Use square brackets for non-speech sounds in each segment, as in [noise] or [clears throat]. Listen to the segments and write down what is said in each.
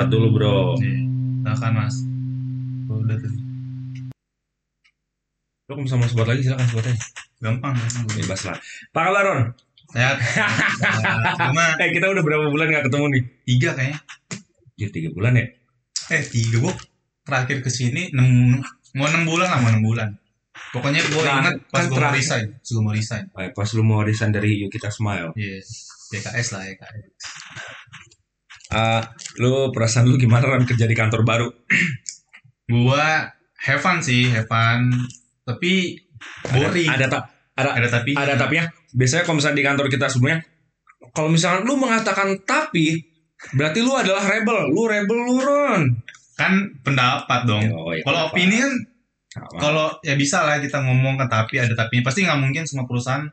sebat dulu bro. Silakan mas. Udah tuh. Lo misalnya mau sebat lagi silakan sebat aja. Gampang. Bebas lah. Pak kabar Ron? Sehat. Cuma [laughs] Eh kita udah berapa bulan gak ketemu nih? tiga kayaknya. Ya tiga bulan ya. Eh tiga gua terakhir ke sini enam mau enam bulan lah mau enam bulan. Pokoknya gua Nah, ingat pas kan gua mau resign, sebelum mau resign. Eh, pas lu mau resign dari Yuk Kita Smile. Iya. YKS lah YKS. Ah, lu perasaan lu gimana Ron kerja di kantor baru? Gua have fun sih, have fun. Tapi boring. Ada tak? Ada Ada tapi. ada tapinya. Biasanya kalau misalnya di kantor kita sebelumnya, kalau misalnya lu mengatakan tapi, berarti lu adalah rebel. Lu rebel lu Ron. Kan pendapat dong. Oh, iya, Kalau apa-apa. opini kan kalau ya bisa lah kita ngomong ke tapi ada tapi pasti nggak mungkin semua perusahaan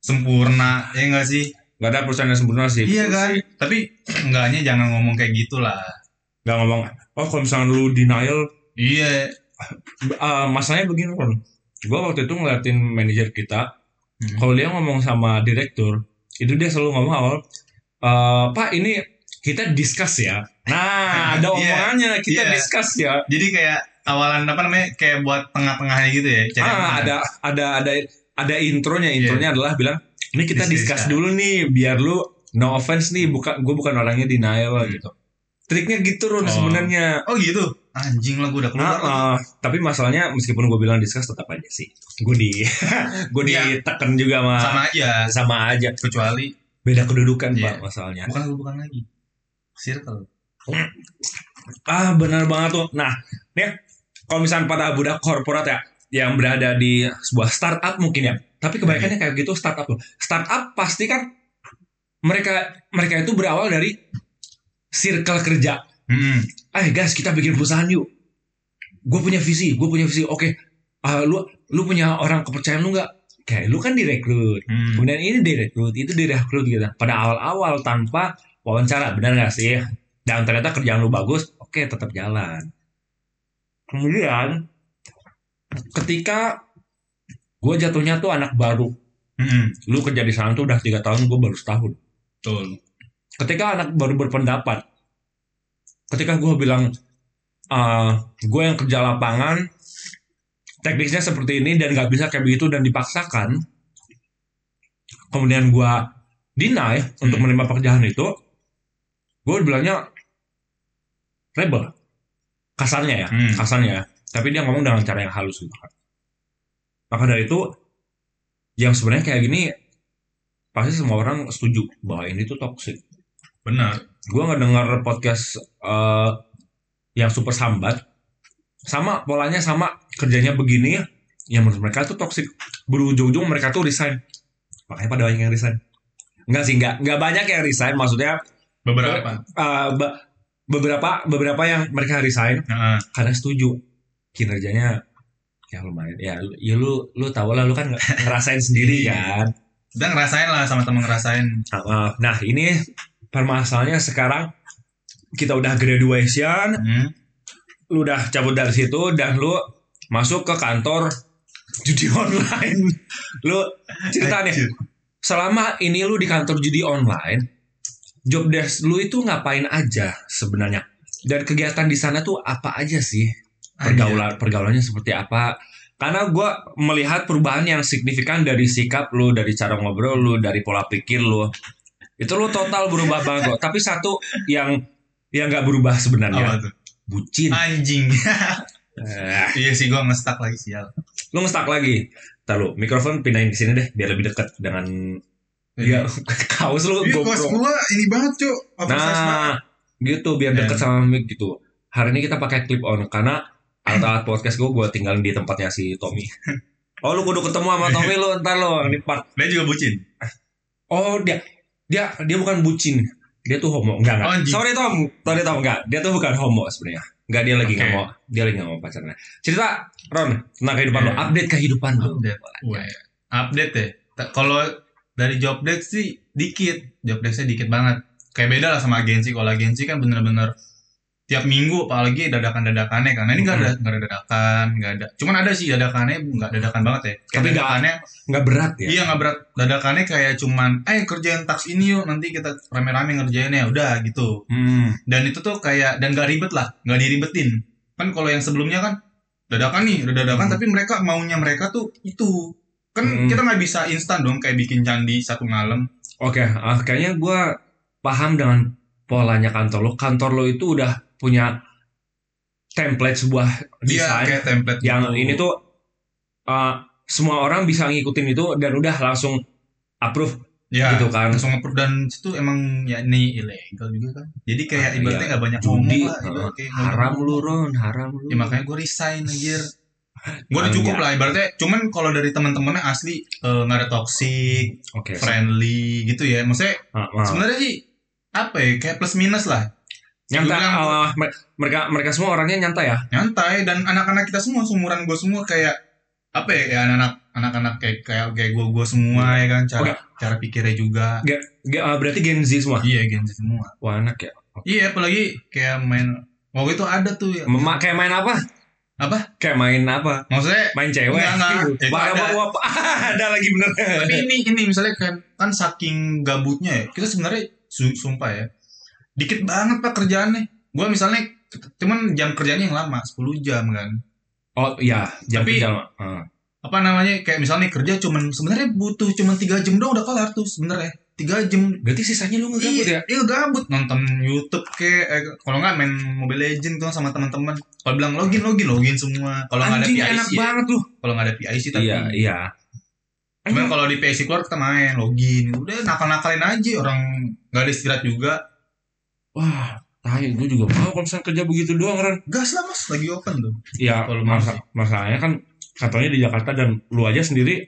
sempurna ya enggak sih Gak ada perusahaan yang sempurna sih. iya kan tapi enggaknya jangan ngomong kayak gitulah Gak ngomong, oh kalau misalnya lu denial, iya Ah, masalahnya begini Ron. Gue waktu itu ngeliatin manajer kita, Hmm. kalau dia ngomong sama direktur, itu dia selalu ngomong awal, "Eh, Pak ini kita discuss ya. Nah, ada [laughs] Iya, omongannya kita iya. discuss ya. jadi kayak awalan apa namanya kayak buat tengah-tengahnya gitu ya Ah, ada ada ada ada intronya. Intronya adalah bilang, ini kita Discuss, dulu nih, biar lu no offense nih, bukan gue bukan orangnya denial Hmm. gitu. Triknya gitu Ron Oh. sebenarnya. oh gitu anjing lah gue udah keluar lagi. Ah, ah. tapi masalahnya meskipun gue bilang discuss tetap aja sih. Gue di [laughs] gue Iya. ditekan juga sama sama aja sama aja. kecuali Beda kedudukan Iya. pak masalahnya. bukan bukan lagi circle Ah benar banget tuh. Nah, nih kalau misalnya pada budak korporat ya yang berada di sebuah startup mungkin ya. Tapi kebanyakannya kayak gitu startup tuh. Startup pasti kan mereka mereka itu berawal dari circle kerja. hmm. Eh guys kita bikin perusahaan yuk. Gue punya visi, gue punya visi. Oke, ah, lu lu punya orang kepercayaan lu nggak? Kayak lu kan direkrut. Hmm. Kemudian ini direkrut, itu direkrut gitu. Pada awal-awal tanpa wawancara, benar nggak sih? Dan ternyata kerjaan lu bagus, oke tetap jalan. Kemudian ketika gue jatuhnya tuh anak baru, Hmm. lu kerja di sana tuh udah tiga tahun, gue baru setahun. betul Ketika anak baru berpendapat, ketika gue bilang, "Ah, gue yang kerja lapangan, teknisnya seperti ini dan nggak bisa kayak begitu dan dipaksakan, kemudian gue deny untuk Hmm. menerima pekerjaan itu, gue bilangnya rebel, kasarnya ya, Hmm. kasarnya ya. Tapi dia ngomong dengan cara yang halus gitu kan. Maka dari itu, yang sebenarnya kayak gini, pasti semua orang setuju bahwa ini tuh toxic. Benar. Gue ngedenger podcast eh, yang super sambat. Sama polanya sama kerjanya begini yang menurut mereka tuh toxic. Berujung-ujung mereka tuh resign. Makanya pada banyak yang resign. Enggak sih enggak enggak banyak yang resign maksudnya beberapa. Eh, be- beberapa beberapa yang mereka resign Nah, karena setuju kinerjanya ya lumayan ya lu- ya lu lu tau lah lu kan nge- [laughs] ngerasain sendiri Iya. kan kita ngerasain lah sama-sama ngerasain Uh, nah ini permasalahannya sekarang kita udah graduation Hmm. lu udah cabut dari situ dan lu masuk ke kantor judi online. [laughs] Lu cerita nih, selama ini lu di kantor judi online, job desk lu itu ngapain aja sebenarnya? Dan kegiatan di sana tuh apa aja sih? Pergaulan pergaulannya seperti apa? Karena gua melihat perubahan yang signifikan dari sikap lu, dari cara ngobrol lu, dari pola pikir lu. Itu lu total berubah banget kok. Tapi satu yang yang nggak berubah sebenarnya, bucin. Anjing. Eh, iya sih gua ngestak lagi sial. lu ngestak lagi. Ntar lu, mikrofon pindahin ke sini deh biar lebih dekat dengan ya [laughs] kaos lu Iya, GoPro. gua ini banget, Cuk. Banget. Nah, gitu biar deket Eh. sama mic gitu. Hari ini kita pakai clip on karena alat-alat podcast gue gue tinggalin di tempatnya si Tommy. Oh lu kudu ketemu sama Tommy lu ntar lu ini part. Dia juga bucin. Oh dia dia dia bukan bucin. Dia tuh homo. Enggak enggak. Oh. Sorry Tom, sorry Tom enggak. Dia tuh bukan homo sebenarnya. Enggak dia lagi nggak Oke. mau dia lagi nggak mau pacarnya. Cerita Ron tentang kehidupan lu, Eh. update kehidupan lu. Update. Weh, update ya. Kalau dari job desk sih dikit, job desknya dikit banget. Kayak beda lah sama agensi. Kalau agensi kan bener-bener tiap minggu apalagi dadakan-dadakannya kan. Nah, ini nggak ada nggak ada dadakan, nggak ada. Cuman ada sih dadakannya nggak dadakan banget ya. Kayak Tapi dadakannya nggak berat ya iya nggak berat. Dadakannya kayak cuman eh kerjain task ini yuk nanti kita rame-rame ngerjainnya udah gitu. hmm. Dan itu tuh kayak dan gak ribet lah, nggak diribetin. Kan kalau yang sebelumnya kan dadakan nih, udah dadakan Hmm. tapi mereka maunya mereka tuh itu. Kan Hmm. kita nggak bisa instan dong kayak bikin candi satu malam. Oke, ah, kayaknya gue paham dengan polanya kantor lo. Kantor lo itu udah punya template sebuah Iya, desain kayak template yang gitu. ini tuh uh, semua orang bisa ngikutin itu dan udah langsung approve ya, gitu kan. langsung approve dan itu emang ya ini ilegal juga kan. Jadi kayak Ah, ibaratnya iya. nggak banyak Judi, ngomong lah. uh, gitu, kayak haram ngomong. lu Ron, haram lu. Ya makanya gue resign anjir. [laughs] Gue udah Ah, cukup iya. lah ibaratnya. Cuman kalau dari teman-temannya asli eh, nggak ada toxic, Oke. friendly gitu ya. Maksudnya Ah, ah. sebenarnya sih apa ya kayak plus minus lah. Nyantai, ah, mer- mereka mereka semua orangnya nyantai ya. nyantai dan anak-anak kita semua seumuran gue semua kayak apa ya kayak anak-anak anak-anak kayak kayak kayak gue gue semua ya kan cara Oke. cara pikirnya juga Ge- ah, berarti Gen Z semua. iya Gen Z semua Wah anak ya. iya apalagi kayak main waktu itu ada tuh ya Mema kayak main apa? apa Kayak main apa? maksudnya Main cewek. Enggak, enggak. Itu ada. wah, [laughs] ada lagi bener. tapi ini ini misalnya kan kan saking gabutnya ya kita sebenarnya su- sumpah ya dikit banget pak kerjaannya gue misalnya cuman jam kerjanya yang lama 10 jam kan Oh iya, jam Tapi- kerja. Ah. apa namanya kayak misalnya kerja cuman sebenarnya butuh cuman tiga jam doang udah kelar tuh sebenarnya tiga jam Berarti sisanya lu ngegabut ya? iya, iya gabut nonton YouTube ke eh, kalau nggak main Mobile Legend tuh sama teman-teman kalau bilang login login login semua kalau nggak ada PIC enak ya. banget lu. kalau nggak ada PIC tapi Iya, iya. cuman kalau di PIC keluar kita main login udah nakal nakalin aja orang nggak ada istirahat juga Wah, tahu gue juga mau kalau misalnya kerja begitu doang kan. gas lah mas lagi open tuh Ya, masa, masalahnya kan kantornya di Jakarta dan lu aja sendiri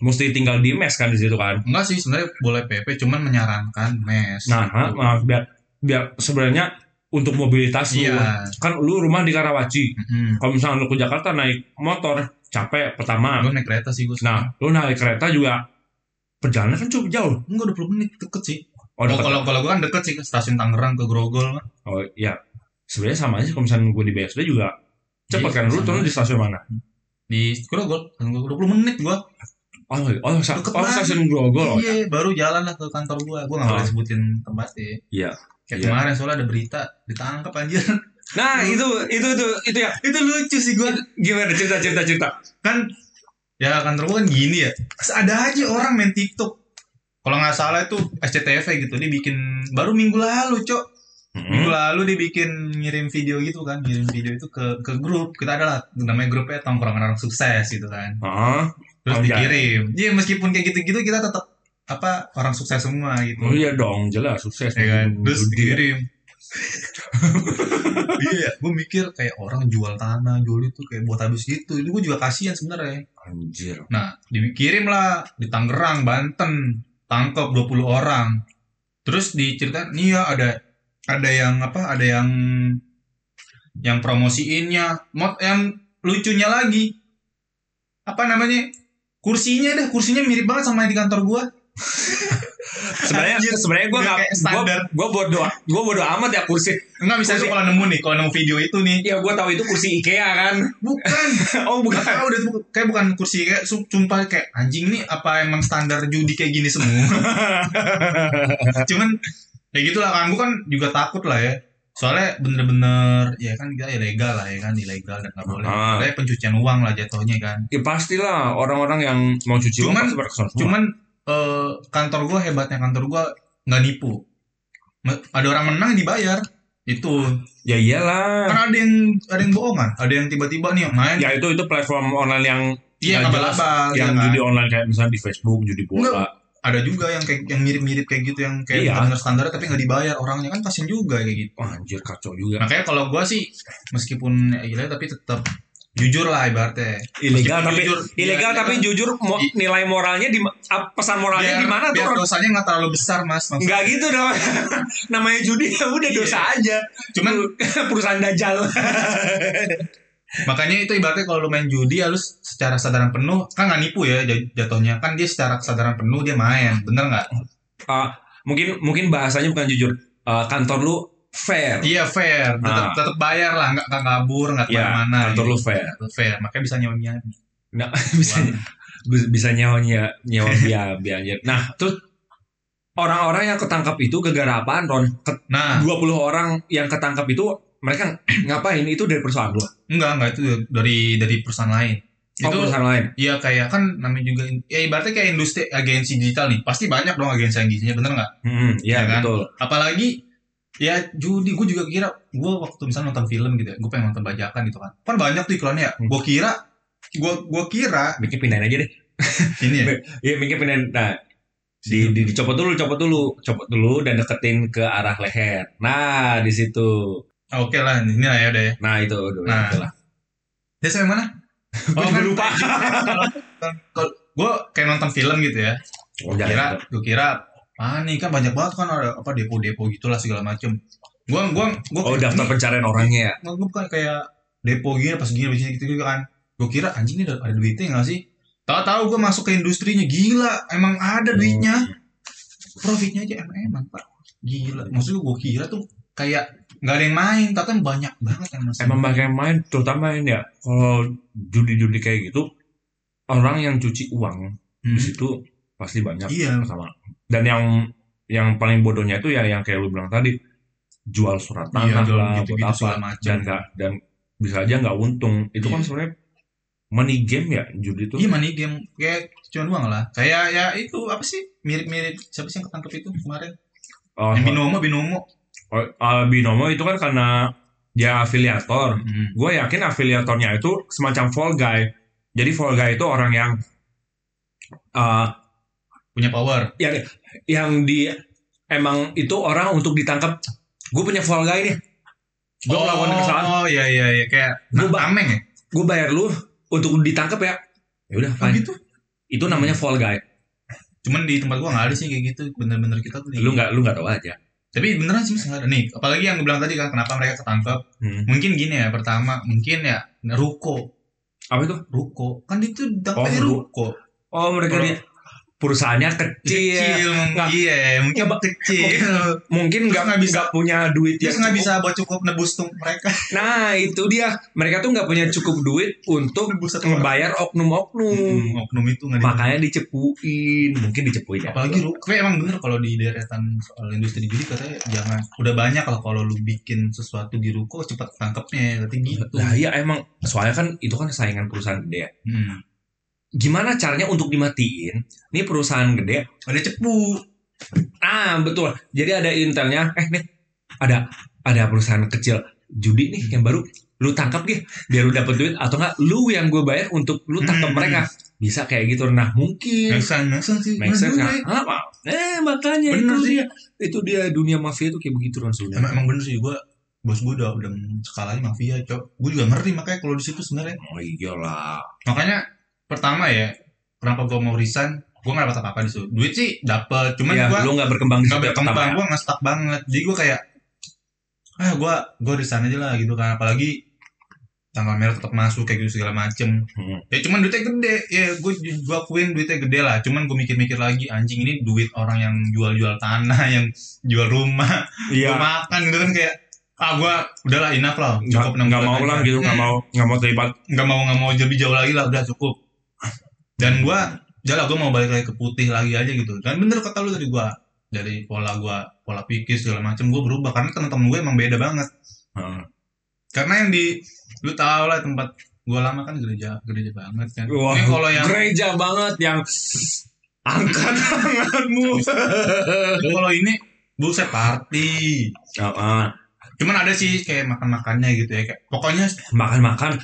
mesti tinggal di mes kan di situ kan. enggak sih sebenarnya boleh PP cuman menyarankan mes Nah, Gitu. maaf, biar biar sebenarnya untuk mobilitas lu iya kan lu rumah di Karawaci. Mm-mm. Kalau misalnya lu ke Jakarta naik motor capek pertama. gue naik kereta sih gue Nah, lu naik kereta juga perjalanan kan cukup jauh. enggak 20 menit deket sih Oh, kalau dekat. kalau kalau gue kan deket sih ke stasiun Tangerang ke Grogol mah. oh iya. Sebenarnya sama aja kalau misalnya gue di BSD juga cepet Iya, kan. Lu turun di stasiun mana? di Grogol kan gua 20 menit gua Oh, oh, sa- Deket oh stasiun Grogol. Oh, iya baru jalan lah ke kantor gua gua nggak Oh. boleh sebutin tempat ya Iya. kayak Iya. kemarin soalnya ada berita ditangkap anjir Nah, itu itu itu itu ya. itu lucu sih gua Gimana cerita cerita cerita? kan ya kantor gua kan gini ya ada aja orang main TikTok kalau nggak salah itu SCTV gitu dia bikin baru minggu lalu cok. Minggu Hmm. lalu dia bikin ngirim video gitu kan ngirim video itu ke ke grup. Kita adalah namanya grupnya tongkrongan orang sukses gitu kan. Ah, terus Oh, dikirim. Iya meskipun kayak gitu-gitu kita tetap apa orang sukses semua gitu. Oh iya dong, jelas sukses. ya kan? terus dikirim. [laughs] Iya gue mikir kayak orang jual tanah jual itu kayak buat habis gitu. Itu gue juga kasihan sebenarnya. Anjir. nah dikirim lah di Tangerang Banten tangkap 20 orang. Terus diceritain nih ya ada ada yang apa ada yang yang promosiinnya. Mod yang lucunya lagi apa namanya kursinya deh kursinya mirip banget sama yang di kantor gua [laughs] Sebenarnya sebenarnya gue udah nggak gue gue bodoh gue bodoh amat ya kursi. Enggak bisa Kursi- itu kalau nemu nih, kalau nemu video itu nih. Ya gue tahu itu kursi IKEA kan. Bukan. [laughs] oh Bukan tahu tuh, kayak bukan kursi kayak su- sumpah kayak anjing nih apa emang standar judi kayak gini semua. [laughs] Cuman ya gitulah kan gue kan juga takut lah ya. Soalnya bener-bener ya kan kita ilegal lah ya kan ilegal dan nggak boleh. Ah. Kayak pencucian uang lah jatuhnya kan. ya pastilah orang-orang yang mau cuci uang Cuman- semua. Cuman eh, kantor gue hebatnya kantor gue nggak nipu. Ada orang menang dibayar itu ya iyalah. kan ada yang ada yang bohongan ada yang tiba-tiba nih main Ya itu itu platform online yang iya nggak jelas. abal-abal yang ya kan? judi online kayak misalnya di Facebook judi bola. Enggak. ada juga yang kayak yang mirip-mirip kayak gitu yang kayak Iya. benar standar tapi nggak dibayar orangnya kan kasian juga kayak gitu Wah, anjir kacau juga. makanya kalau gua sih meskipun ya ilegal tapi tetap jujur lah ibaratnya ilegal tapi jujur, ilegal iya, tapi iya. jujur mo- nilai moralnya di pesan moralnya biar, di mana tuh? dosanya nggak terlalu besar mas maksudnya Enggak gitu dong. [laughs] Namanya judi ya udah Iya. dosa aja. cuman [laughs] perusahaan dajal. [laughs] makanya itu ibaratnya kalau lu main judi harus secara kesadaran penuh kan nggak nipu ya jat- jatuhnya kan dia secara kesadaran penuh dia main bener nggak Ah, mungkin mungkin bahasanya bukan jujur. Ah, kantor lu fair. Iya fair, tetap Ah. tetap bayar lah, nggak nggak kabur, nggak Ya, ke mana-mana. kantor gitu. lu fair. fair, makanya bisa nyonya. Nah, [laughs] bisa bisa nyawa nyewa nyewa biaya biaya. Nah, terus orang-orang yang ketangkap itu gara-gara apaan, Ron? Ke- Nah, 20 orang yang ketangkap itu mereka [clears throat] ngapain? Itu dari perusahaan lu. enggak enggak itu dari dari perusahaan lain. Oh, itu perusahaan lain. Iya kayak kan namanya juga ya ibaratnya kayak industri agensi digital nih pasti banyak dong agensi-agensinya bener nggak? Hmm, iya Ya kan? betul. Apalagi ya judi gue juga kira gue waktu misalnya nonton film gitu ya gue pengen nonton bajakan gitu kan kan banyak tuh iklannya ya Hmm. gue kira gue gue kira Bikin pindahin aja deh. ini ya Iya, bikin pindahin. Nah, di, di, dicopot dulu, copot dulu, copot dulu dan deketin ke arah leher. Nah, di situ. Ah, oke lah ini lah ya udah ya Nah, itu udah Nah. itu lah. dia saya mana Gua juga lupa. gue kayak nonton film gitu ya Oh, gue kira gue kira ah nih kan banyak banget kan ada apa depo-depo gitulah segala macem gue gue gue Oh, daftar pencarian orangnya ya. gue bukan kayak depo gini pas gini begini gitu gitu kan gue kira anjing ini ada, ada duitnya nggak sih tahu-tahu gue masuk ke industrinya gila emang ada duitnya profitnya aja emang emang pak gila maksud gue kira tuh kayak nggak ada yang main tapi banyak banget yang masih Emang banyak yang main, terutama ini ya. Kalau judi-judi kayak gitu, orang yang cuci uang Hmm. di situ pasti banyak iya pertama. Dan yang yang paling bodohnya itu ya yang kayak lu bilang tadi, jual surat Iya, tanah jual lah, gitu-gitu buat apa, dan nggak dan bisa aja nggak untung. Itu kan Iya. sebenarnya money game ya judi itu. iya money game kayak cuan uang lah kayak ya itu apa sih mirip-mirip siapa sih yang ketangkep itu kemarin Oh, yang binomo binomo oh, uh, binomo itu kan karena dia afiliator. Hmm. gue yakin afiliatornya itu semacam fall guy. Jadi fall guy itu orang yang uh, punya power yang yang di emang itu orang untuk ditangkap. Gue punya fall guy nih. Gue melakukan kesalahan. oh iya iya iya kayak ba- tameng ya Gue bayar lu untuk ditangkap ya. Ya udah, Oh, fine. gitu Itu namanya fall guy. cuman di tempat gua nggak ada sih kayak gitu bener-bener kita tuh Lu nggak lu nggak tahu aja. tapi beneran sih nggak ada nih apalagi yang gue bilang tadi kan kenapa mereka ketangkep Hmm. mungkin gini ya pertama mungkin ya ruko Apa itu? ruko kan itu dapat Oh, ru- ruko Oh mereka dia perusahaannya kecil. kecil Nggak- iya mungkin Nggak- kecil Mungkin nggak nggak bisa- nggak punya duit terus nggak bisa buat cukup nebus tuh mereka Nah itu dia. Mereka tuh nggak punya cukup duit untuk ngebayar oknum-oknum. Hmm, oknum itu di- Makanya dicepuin, mungkin dicepuin ya. apalagi ruko tapi emang bener kalau di deretan soal industri judi katanya jangan udah banyak kalau kalau lu bikin sesuatu di ruko cepat tangkepnya katanya gitu Lah iya emang soalnya kan itu kan saingan perusahaan gede ya. Hmm. Gimana caranya untuk dimatiin? Ini perusahaan gede. ada cepu Ah betul. Jadi ada intelnya. Eh nih ada ada perusahaan kecil judi nih yang baru. Lu tangkap gih biar lu dapet duit atau enggak lu yang gue bayar untuk lu tangkap Hmm. mereka. Bisa kayak gitu. Nah mungkin make sense sih kan? juga ya. Apa? Eh makanya Bener itu sih. dia. Itu dia dunia mafia itu kayak begitu kan sebenarnya. emang, emang bener sih gua bos gue udah udah skalanya mafia cok gue juga ngeri makanya kalau di situ sebenarnya Oh iyalah. makanya pertama ya kenapa gue mau resign? Gue nggak dapat apa apa di situ duit sih dapat cuman ya, gue lu nggak berkembang pertama berkembang ya. gue nggak stuck banget. Jadi gue kayak ah gue gue resign aja lah gitu kan. Apalagi tanggal merah tetap masuk kayak gitu segala macem. Hmm. ya cuman duitnya gede. Ya gue gue akuin duitnya gede lah. Cuman gue mikir-mikir lagi anjing ini duit orang yang jual-jual tanah [laughs] yang jual rumah Iya. gue makan gitu kan. Kayak ah gue udahlah enough lah. Cukup nggak mau aja. lah gitu nggak Hmm mau nggak mau terlibat. Nggak mau nggak mau lebih jauh lagi lah. Udah cukup dan gua jalan gua mau balik lagi ke putih lagi aja gitu. Dan bener kata lu dari gua dari pola gua pola pikir segala macem gua berubah. Karena teman-teman gue emang beda banget. Heeh. karena yang di lu tau lah tempat gua lama kan gereja gereja banget kan. Wah, ini kalau yang gereja banget yang angkat tanganmu. Kalau ini buset party. Heeh. cuman ada sih kayak makan makannya gitu ya kayak pokoknya makan-makan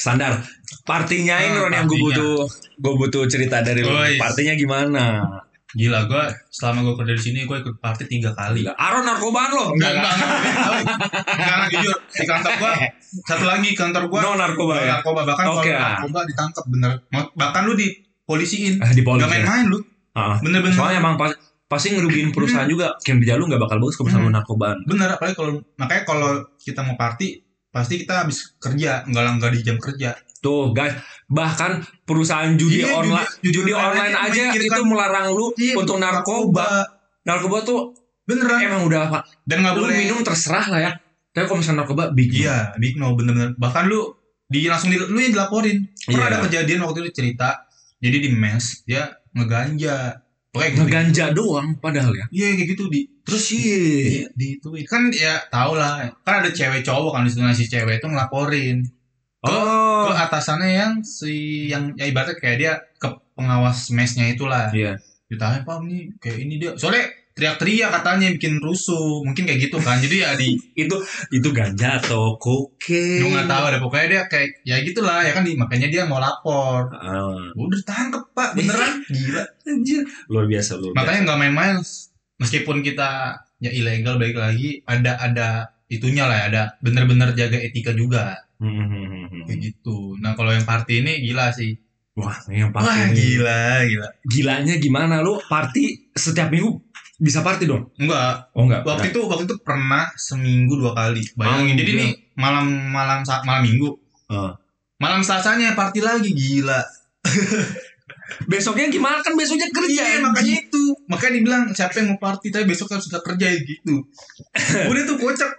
standar. Partinyain Ah, Ron yang gue partinya. butuh gue butuh cerita dari iya. partinya gimana? Gila gua selama gua kerja di sini gua ikut party tiga kali. Aron narkobaan lo? Enggak enggak enggak jujur. Di kantor gua satu lagi kantor gua no narkoba ya? narkoba. Bahkan Oke. kalau narkoba ditangkap bener. Bahkan lu dipolisiin. Eh, di polisi nggak main-main lu. Heeh. bener-bener. Soalnya emang pas pasti ngerugiin perusahaan juga. Kinerja lu nggak bakal bagus kalau misalnya Hmm. narkobaan bener apalagi kalau makanya kalau kita mau party pasti kita habis kerja nggak lah nggak di jam kerja. Tuh guys. Bahkan perusahaan judi Iya, online judi- judi, judi online online aja itu melarang lu Iya, untuk narkoba. narkoba. Tuh beneran. emang udah apa? Dan nggak boleh. minum terserah lah ya. Tapi kalau misalnya narkoba big iya big no bener-bener. Bahkan lu di langsung di, lu yang dilaporin. Pernah Iya. ada kejadian waktu itu cerita. Jadi di mes dia ngeganja pokoknya gitu ngeganja doang padahal ya? Iya kayak gitu di. Terus iya Iya, di itu kan ya tau lah. Kan ada cewek cowok kan di situ. Nah, si cewek itu ngelaporin. Ke, oh. ke atasannya yang si yang ya ibaratnya kayak dia ke pengawas mesnya itulah. Iya. Ditanya pak nih kayak ini dia. Soalnya teriak-teriak katanya bikin rusuh. Mungkin kayak gitu kan. Jadi ya di itu itu ganja atau kokain lu nggak tahu ada pokoknya dia kayak ya gitulah ya kan di, makanya dia mau lapor. Ah, udah tangkep pak. Beneran? [laughs] Gila. Anjir. Luar biasa luar makanya nggak main-main. Meskipun kita ya ilegal baik lagi ada ada itunya lah ya, ada bener-bener jaga etika juga. Hmm, hmm, hmm, kayak gitu. Nah kalau yang party ini gila sih. Wah yang wah party ini. gila gila. Gilanya gimana lu? Party setiap minggu bisa party dong? Enggak. Oh enggak. Waktu itu waktu itu pernah seminggu dua kali. Bayangin Oh, jadi gila. nih malam malam Sa- malam minggu. Ah. malam selasanya party lagi gila. [laughs] Besoknya gimana? Kan besoknya kerja iya makanya itu. Makanya dibilang siapa yang mau party? Tapi besok harus sudah kerja gitu. [laughs] Udah tuh kocak.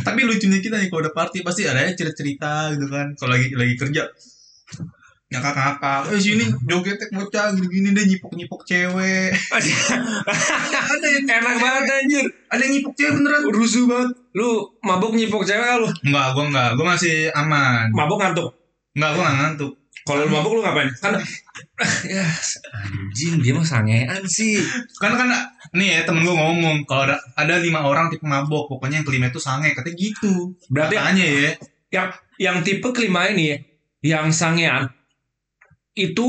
Tapi lucunya kita nih kalau udah party pasti ada ya cerita-cerita gitu kan. Kalau lagi lagi kerja ngakak-ngakak eh sini jogetnya bocah gini-gini deh nyipok-nyipok cewek. [laughs] Ada yang enak banget anjir. Ada yang nyipok cewek beneran. Rusuh banget. Lu mabuk nyipok cewek lu? Enggak gua enggak gua masih aman. Mabuk ngantuk? Enggak gua enggak ngantuk. Kalau lu mabuk lu ngapain? Kan [laughs] ya anjing dia mah sangean sih. Kan kan nih ya temen gua ngomong kalau ada ada lima orang tipe mabok pokoknya yang kelima itu sange. Katanya gitu. Berarti katanya ya. yang yang tipe kelima ini yang sangean itu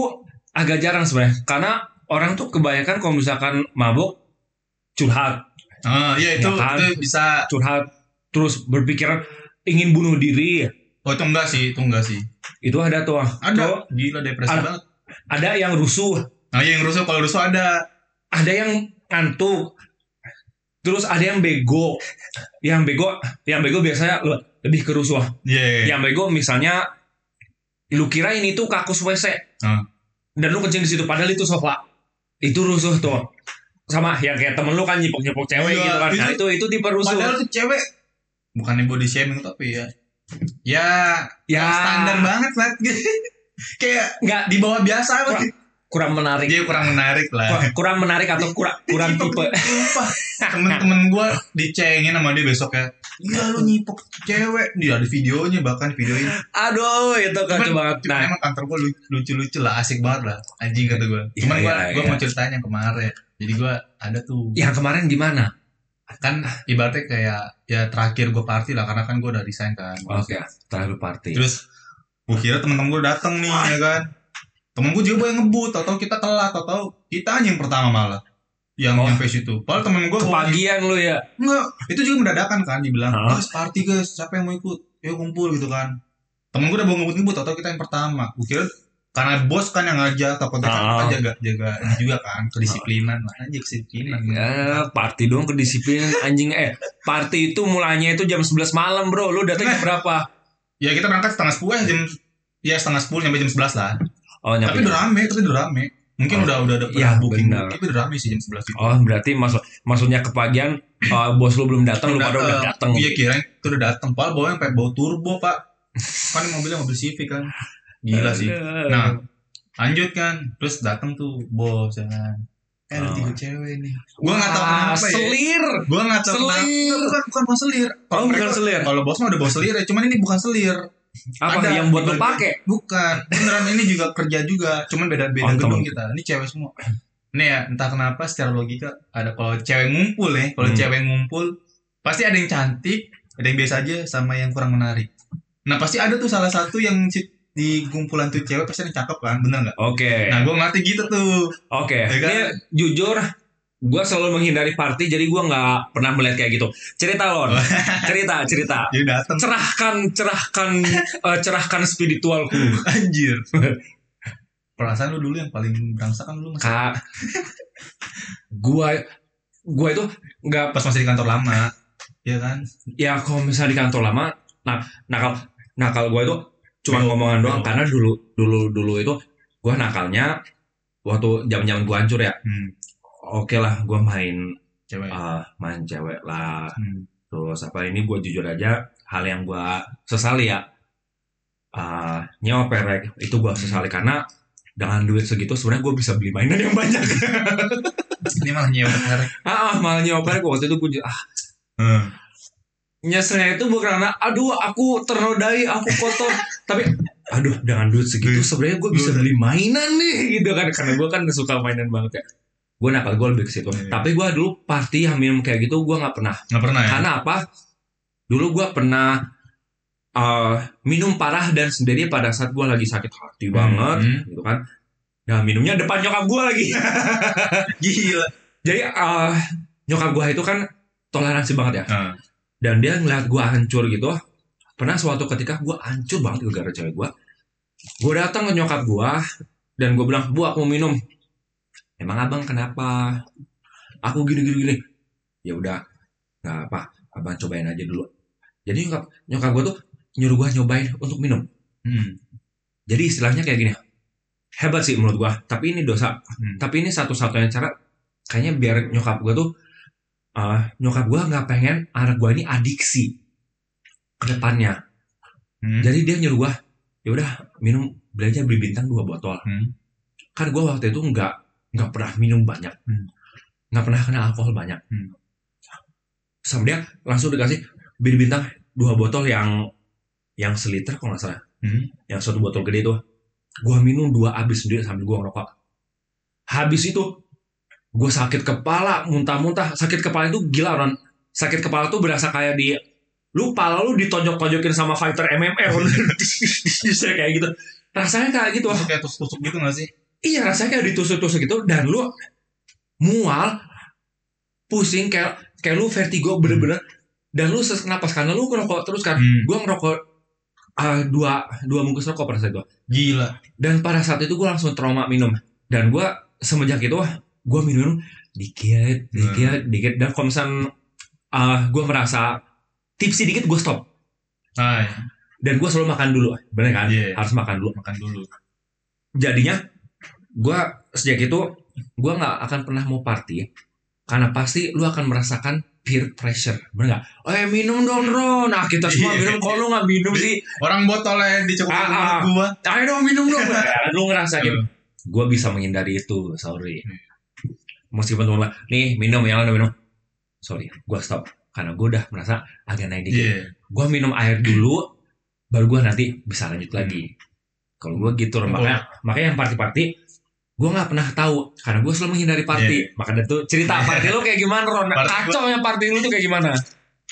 agak jarang sebenarnya. Karena orang tuh kebanyakan kalau misalkan mabuk curhat. Ah iya itu Ya kan? itu bisa curhat terus berpikiran ingin bunuh diri. Oh itu enggak sih itu enggak sih. Itu ada tuh. Ada. Tuh, gila depresi Ada. banget. ada yang rusuh. Nah iya yang rusuh kalau rusuh ada. Ada yang ngantuk. Terus ada yang bego. Yang bego yang bego biasanya le- lebih ke rusuh. Iya. Yang bego misalnya lu kira ini tuh kakus WC. Ah. dan lu kencing di situ padahal itu sofa. Itu rusuh tuh. Sama yang kayak temen lu kan nyipok nyipok cewek Iya, gitu kan. nah, itu- itu itu tipe rusuh. padahal tuh cewek bukannya body shaming tapi ya ya ya. standar banget lah. [laughs] Kayak nggak. di bawah biasa Kurang- kurang menarik. Dia kurang menarik lah. Kur- kurang menarik atau [laughs] kurang kurang Nyipok, tipe. [laughs] temen-temen gue dicengin sama dia besok ya. Iya lu nyipok cewek. Dia ada videonya bahkan videoin aduh itu kacau Cuman- banget. Cuma nah. emang kantor gue lucu-lucu lah Asik banget lah Anjing kata gue Iya, Cuman gue iya, gue iya. mau ceritain yang kemarin. Jadi gue ada tuh. Yang kemarin gimana? Kan ibaratnya kayak Ya terakhir gue party lah Karena kan gue udah resign kan. Oke terakhir party. Terus gue kira temen-temen gue dateng nih ya kan Temen gue juga yang ngebut Tau-tau kita telat Tau-tau kita aja yang pertama malah Yang Oh. nyampe situ Padahal temen gue kepagian lu ya Enggak, itu juga mendadakan kan dibilang, Hah? guys party guys, siapa yang mau ikut? Ayo kumpul gitu kan. Temen gue udah mau ngebut-ngebut, atau kita yang pertama. Gue kira karena bos kan yang ngajak, takutnya kan Ah. kita jaga jaga ini juga kan kedisiplinan lah aja kedisiplinan. Ya, party dong kedisiplinan anjing eh party itu mulanya itu jam 11 malam bro lu datang jam berapa Ya kita berangkat setengah sepuluh jam ya setengah sepuluh sampai jam sebelas lah. Oh Tapi udah rame, tapi udah rame. Mungkin Oh. udah udah ada Iya, booking, benar. tapi udah rame sih jam sebelas itu. oh berarti maksud maksudnya kepagian eh, bos lu belum datang lu pada udah datang Iya kirain itu udah datang. Padahal bawanya sampai bawa turbo pak. Kan mobilnya mobil Civic kan. Gila sih. Nah, lanjut kan terus datang tuh bos ya kan eh ada Oh. tiga cewek nih gua nggak tahu Wah, kenapa ya selir gua nggak tahu Selir. kenapa bukan bukan bukan selir Oh, bukan selir. kalau bos mah udah bawa selir ya cuman ini bukan selir apa Ada yang buat bagian- pakai? Bukan. Beneran ini juga kerja juga. Cuman beda beda Oh, gedung kita. Ini cewek semua. Ini ya entah kenapa secara logika ada kalau cewek ngumpul ya kalau Hmm. cewek ngumpul pasti ada yang cantik ada yang biasa aja sama yang kurang menarik. Nah pasti ada tuh salah satu yang di kumpulan tuh cewek pasti ada yang cakep kan? Bener nggak? Oke. Nah gua ngerti gitu tuh. Oke. Ya kan? ini jujur gue selalu menghindari party jadi gue nggak pernah melihat kayak gitu. Cerita lon. [laughs] Cerita cerita. Cerahkan cerahkan [laughs] eh, cerahkan spiritualku. Anjir. [laughs] Perasaan lu dulu yang paling berangsak kan lu masih kak gua gua itu nggak pas masih di kantor lama. Iya kan? ya kalau misalnya di kantor lama nah nakal nakal gua itu cuma ngomongan doang. karena dulu dulu dulu itu gua nakalnya waktu zaman zaman gua hancur ya. Hmm. Oke lah gua main cewek. ah, main cewek lah. Hmm. terus apa ini gue jujur aja hal yang gue sesali ya. Ah nyewa perek itu gue sesali. Karena dengan duit segitu sebenarnya gue bisa beli mainan yang banyak. [laughs] Ini malah nyewa perek. Ah ah, malah nyewa perek. Waktu itu gue ah. Hmm. nyeselnya itu bukan karena aduh aku ternodai aku kotor. Tapi aduh dengan duit segitu sebenarnya gue bisa beli mainan nih gitu kan. Karena gue kan suka mainan banget ya gue nakal gue lebih ke situ. Iya. tapi gue dulu party yang minum kayak gitu gue nggak pernah. Nggak pernah ya? Karena apa? Dulu gue pernah eh, minum parah dan sendiri pada saat gue lagi sakit hati banget Hmm. gitu kan. Nah minumnya depan nyokap gue lagi. [laughs] Gila. Jadi eh, nyokap gue itu kan toleransi banget ya. Ah. dan dia ngeliat gue hancur gitu. Pernah suatu ketika gue hancur banget gara-gara cewek gue gue datang ke nyokap gue dan gue bilang bu aku mau minum emang abang kenapa? Aku gini gini. Gini ya udah nggak apa abang cobain aja dulu. Jadi nyokap nyokap gue tuh nyuruh gue nyobain untuk minum. Hmm. jadi istilahnya kayak gini. Hebat sih menurut gue tapi ini dosa. Hmm. tapi ini satu-satunya cara kayaknya biar nyokap gue tuh eh, nyokap gue nggak pengen anak gue ini adiksi ke depannya. Hmm. jadi dia nyuruh gue ya udah minum beli aja beli bintang dua botol. Hmm. kan gue waktu itu nggak nggak pernah minum banyak. Hmm. nggak pernah kena alkohol banyak. Hmm. sama dia langsung dikasih beli bintang dua botol yang yang seliter kalau nggak salah. Hmm. yang satu botol gede itu. Gue minum dua habis sendiri sambil gue ngerokok. Habis itu gue sakit kepala muntah-muntah. Sakit kepala itu gila Ron. Sakit kepala tuh berasa kayak di lu pala lu ditonjok-tonjokin sama fighter MMR bisa [laughs] kayak gitu. Rasanya kayak gitu. Kayak tusuk-tusuk gitu gak sih? Iya rasanya kayak ditusuk-tusuk gitu dan lu mual pusing kayak kayak lu vertigo bener-bener dan lu sesak napas karena lu ngerokok terus kan Hmm. gue ngerokok ah, dua dua bungkus rokok pada saat itu Gila. dan pada saat itu gue langsung trauma minum dan gue semenjak itu gue minum dikit dikit dikit dan kalau misalnya gue merasa tipsi dikit gue stop ya. dan gue selalu makan dulu bener kan Iya. harus makan dulu makan dulu. jadinya gue sejak itu gue nggak akan pernah mau party karena pasti lu akan merasakan peer pressure bener nggak? Oh ya minum dong Ron. Nah kita semua Iya. minum. Kalau lu nggak minum sih. Orang botolnya dicekokin Ah, ah. gua. ayo dong minum dong. [laughs] Lu ngerasa gitu Hmm. gue bisa menghindari itu sorry. Meskipun temen nih minum yang lain minum. Sorry gue stop. Karena gue udah merasa agak naik dikit. Iya. gue minum air dulu baru gue nanti bisa lanjut lagi. Kalau gue gitu makanya makanya yang party party gue nggak pernah tahu karena gue selalu menghindari party. Makanya tuh cerita [laughs] party lu kayak gimana Ron? Party kacau yang party lu tuh kayak gimana?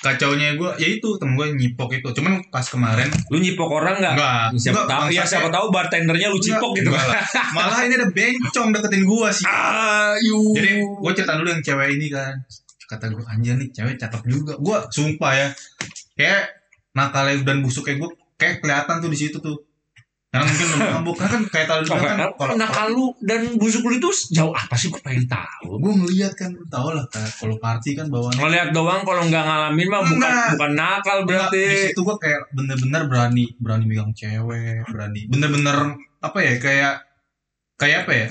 Kacaunya gua ya itu temen gua nyipok itu. Cuman pas kemarin lu nyipok orang nggak? Enggak. siapa enggak, tahu? Ya siapa tahu bartendernya lu cipok gitu. Enggak lah. [laughs] Malah ini ada bencong deketin gua sih. ayu. Jadi gue cerita dulu yang cewek ini kan. Kata gue anjir nih cewek cakep juga. Gue sumpah ya. Kayak nakalnya dan busuknya gue Kayak kelihatan tuh di situ tuh Karena mungkin mabuk kan kayak tadi Oh, kan kalau nakal lu dan busuk lu itu jauh apa sih? Gue pengen tahu. Gue ngeliat kan tau lah kalau party kan bawaan ngeliat doang kalau nggak ngalamin mah bukan Enggak. bukan nakal di berarti. situ gue kayak bener-bener berani berani megang cewek berani bener-bener apa ya kayak kayak apa ya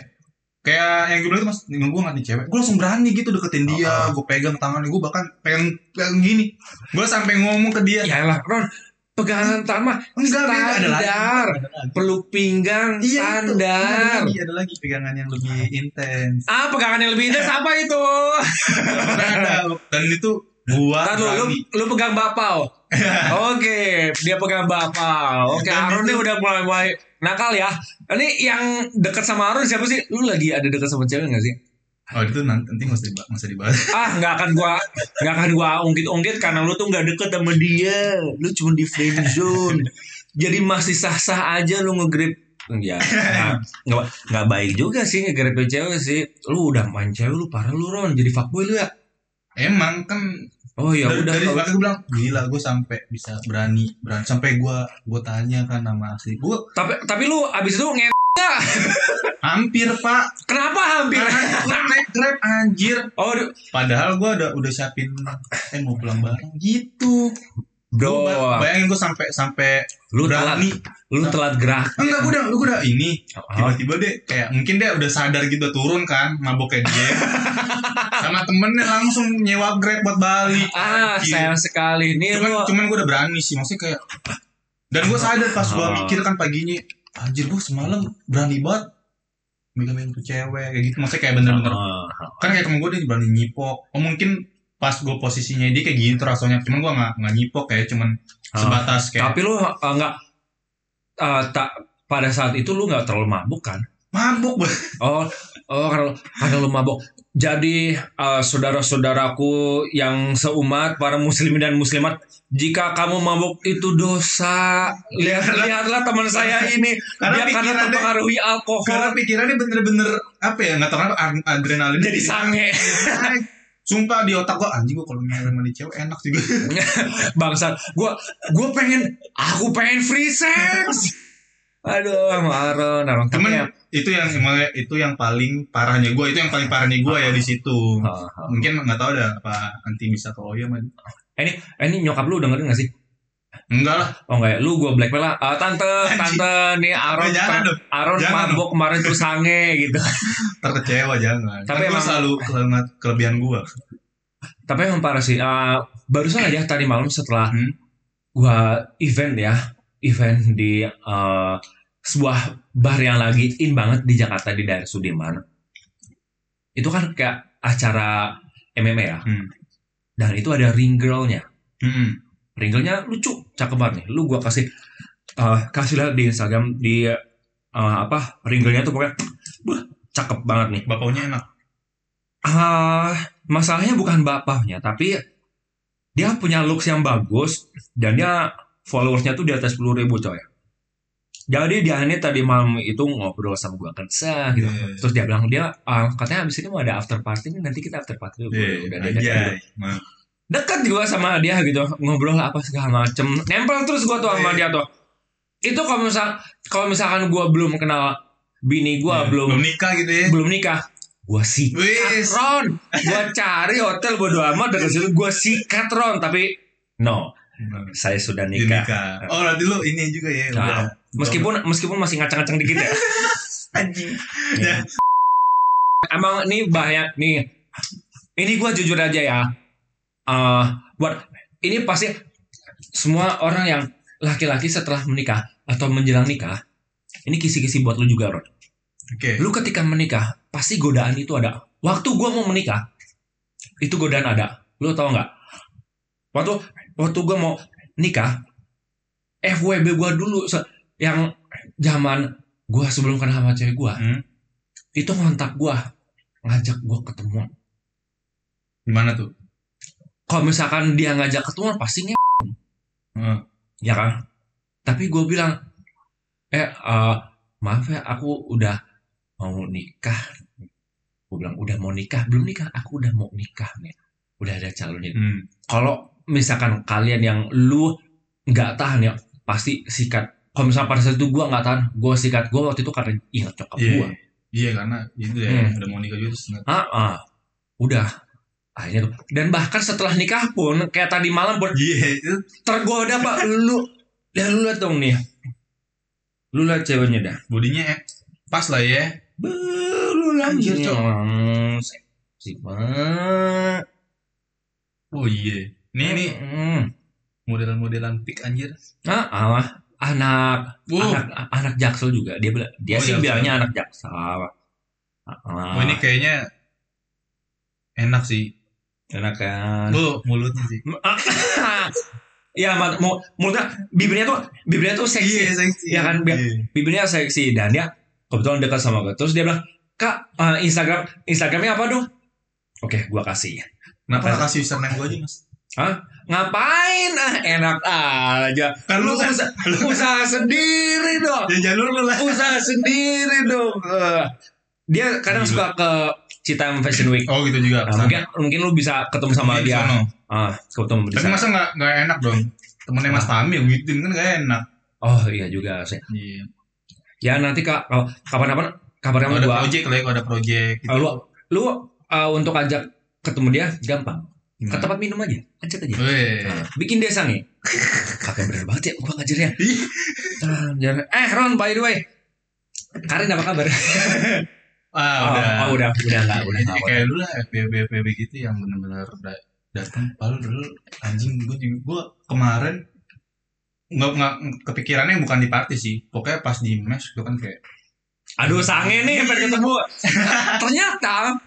kayak yang gue bilang itu mas gue nggak nih cewek. Gue langsung berani gitu deketin dia gue pegang tangannya gue bahkan pegang, pegang gini. Gue sampai ngomong ke dia. Ya lah Ron pegangan tangan mah enggak beda ada lagi. standar peluk pinggang Iya, itu. standar. Ada lagi ada lagi pegangan yang lebih intens. Ah pegangan yang lebih intens apa itu? [laughs] Dan itu gua Ntar lu, lu, pegang bapau [laughs] Oke, dia pegang bapau Oke, Aaron itu- nih udah mulai mulai nakal ya. Ini yang dekat sama Aaron siapa sih? Lu lagi ada dekat sama cewek gak sih? Oh itu nanti, mesti dibahas, mesti dibahas. [laughs] Ah nggak akan gua nggak akan gua ungkit-ungkit karena lu tuh nggak deket sama dia. Lu cuma di friend zone. Jadi masih sah-sah aja lu ngegrip. Ya [laughs] nggak- nggak baik juga sih ngegrip cewek sih. Lu udah main cewek lu parah lu Ron. Jadi fuckboy lu ya? Emang kan oh ya udah dari gue bilang gila gue sampai bisa berani berani. Sampai gue gue tanya kan nama asli. Gue tapi tapi lu abis itu nge hampir pak kenapa hampir karena gue naik grab anjir oh padahal gue udah udah siapin eh mau pulang bareng gitu bro bayangin gue sampai sampai lu telat berani. lu telat gerak Enggak, gue udah, gue udah ini. Oh, Tiba-tiba deh, kayak mungkin dia udah sadar gitu turun kan, mabok kayak dia. Sama temennya langsung nyewa grab buat balik. ah Anjir. sayang sekali nih cuman lu cuman gue udah berani sih maksudnya kayak dan gue sadar pas gue Oh. mikir kan paginya anjir gue semalam berani banget megang tuh cewek kayak gitu. Maksudnya kayak bener-bener Ah, kan kayak temen gue dia berani nyipok. Oh mungkin pas gue posisinya dia kayak gitu rasanya. Cuman gue nggak nggak nyipok kayak cuman Ah. sebatas kayak tapi lu uh, nggak uh, tak pada saat itu lu nggak terlalu mabuk kan? Mabuk oh oh karena karena lu mabuk jadi uh, saudara-saudaraku yang seumat para muslimin dan muslimat jika kamu mabuk itu dosa. Lihat lihatlah teman saya [laughs] ini. Karena dia karena terpengaruhi karena alkohol pikirannya bener-bener apa ya nggak ad- adrenalin jadi sange. Sumpah di otak gue anjing gue kalau ngewe sama di cewek enak juga [laughs] bangsat. Gua gua pengen aku pengen free sex aduh marah tapi cuman ya itu yang emang itu yang paling parahnya gue itu yang paling parahnya gue ya di situ. Ah, ah. mungkin nggak tahu ada apa anti bisa atau oh iya man. Eh ini nyokap lu dengerin gak sih? Enggak lah. Oh enggak ya? Lu gua blackmail lah Ah, tante Anjing. tante nih Aaron Eh, jangan dong. Aaron Jangan mabok kemarin tuh sange gitu. [laughs] Terkecewa jangan. Tapi gue emang- selalu kele- kelebihan gue tapi emang parah sih Ah, barusan aja tadi malam setelah Hmm. gua event ya event di eh, sebuah bar yang lagi in banget di Jakarta di daerah Sudirman. Itu kan kayak acara MMA ya? Hmm. dan itu ada ring girlnya. Hmm. ring girlnya lucu cakep banget nih. Lu gua kasih eh, kasih lihat di Instagram di eh, apa ring girlnya tuh pokoknya wah, cakep banget nih. Bapaknya enak. Ah masalahnya bukan bapaknya tapi dia punya looks yang bagus dan dia followersnya tuh di atas 10.000 ribu coy jadi dia ini tadi malam itu ngobrol sama gua kerja gitu Iya. terus dia bilang dia ah, katanya abis ini mau ada after party nih nanti kita after party dulu Iya, udah dia dekat aja. gitu. dekat juga sama dia gitu ngobrol apa segala macem nempel terus gua tuh sama dia Iya. tuh itu kalau misal kalau misalkan gua belum kenal bini gua belum belum nikah gitu ya belum nikah gua sikat. Ron gua cari hotel bodo amat dekat situ gua sikat Ron tapi no saya sudah nikah. nikah. Oh nanti lu ini juga ya Nah, udah. meskipun meskipun masih ngacang-ngacang dikit ya. [laughs] Anjing. Ya. emang ini bahaya nih. Ini gua jujur aja ya. Eh buat ini pasti semua orang yang laki-laki setelah menikah atau menjelang nikah ini kisi-kisi buat lu juga Ron oke. Lu ketika menikah pasti godaan itu ada. Waktu gua mau menikah itu godaan ada. Lu tau nggak? Waktu waktu gua mau nikah FWB gua dulu yang zaman gua sebelum kenal sama cewek gua Hmm. itu ngontak gua ngajak gua ketemuan gimana tuh? Kalau misalkan dia ngajak ketemuan pasti nge Hmm. ya kan? Tapi gue bilang eh eh, maaf ya aku udah mau nikah. Gue bilang udah mau nikah? Belum nikah? Aku udah mau nikah nih udah ada calonnya. Hmm. kalau misalkan kalian yang lu nggak tahan ya pasti sikat. Kalau misalkan pada saat itu gue nggak tahan gue sikat. Gue waktu itu karena ingat cokap Iya. gue Iya karena itu ya Hmm. udah mau nikah juga terus ah, ah udah. Akhirnya tuh. Dan bahkan setelah nikah pun kayak tadi malam pun Iya itu. tergoda pak. Lu ya lu lihat dong nih. Lu lihat ceweknya dah. Bodinya eh, pas lah ya. Be, lu lihat Anjir, Cok. Hmm, seksi banget. Oh iya. Nih nih Hmm. model-modelan pick anjir. ah ah, anak Wuh. anak anak jaksel juga dia dia Oh, sih Jaksel. bilangnya anak jaksel ah, ah. Oh ini kayaknya enak sih. enak kan Bu mulutnya sih. [laughs] ya mat- mu- mulutnya bibirnya tuh bibirnya tuh seksi seksi. Iya kan, Iya. bibirnya seksi dan dia kebetulan dekat sama gue terus dia bilang kak eh, Instagram Instagramnya apa dong oke gua kasih Kenapa nggak kasih username gue aja mas? Ngapain ah enak aja Kan lu lu kan usaha, [laughs] usaha sendiri dong ya jalur lu lah. usaha sendiri dong Eh, dia kadang Gila. suka ke Citam Fashion Week Oh gitu juga. Nah, mungkin mungkin lu bisa ketemu sama Di dia sono. ah ketemu di Tapi masa nggak nggak enak dong? Temennya Mas Tami yang gituin kan nggak enak. oh iya juga sih Iya. ya nanti kak kalau kapan-kapan kabarnya sama ada project lah ya, kalau ada project. Gitu. Lu lu uh, untuk ajak ketemu dia gampang ke Gimana? tempat minum aja ancet aja Weh. Nah, bikin desa nih kakek bener banget ya gua ngajarnya Ah, jangan- eh Ron by the way Karin apa kabar? [laughs] Ah, Oh, udah. oh, udah, udah nggak, udah Jadi nggak. kayak dulu lah FBB FBB gitu yang benar-benar da- datang palu dulu anjing gue juga kemarin nggak nggak kepikirannya bukan di party sih pokoknya pas di mes gue kan kayak Aduh sange nih pengen ketemu [laughs] Ternyata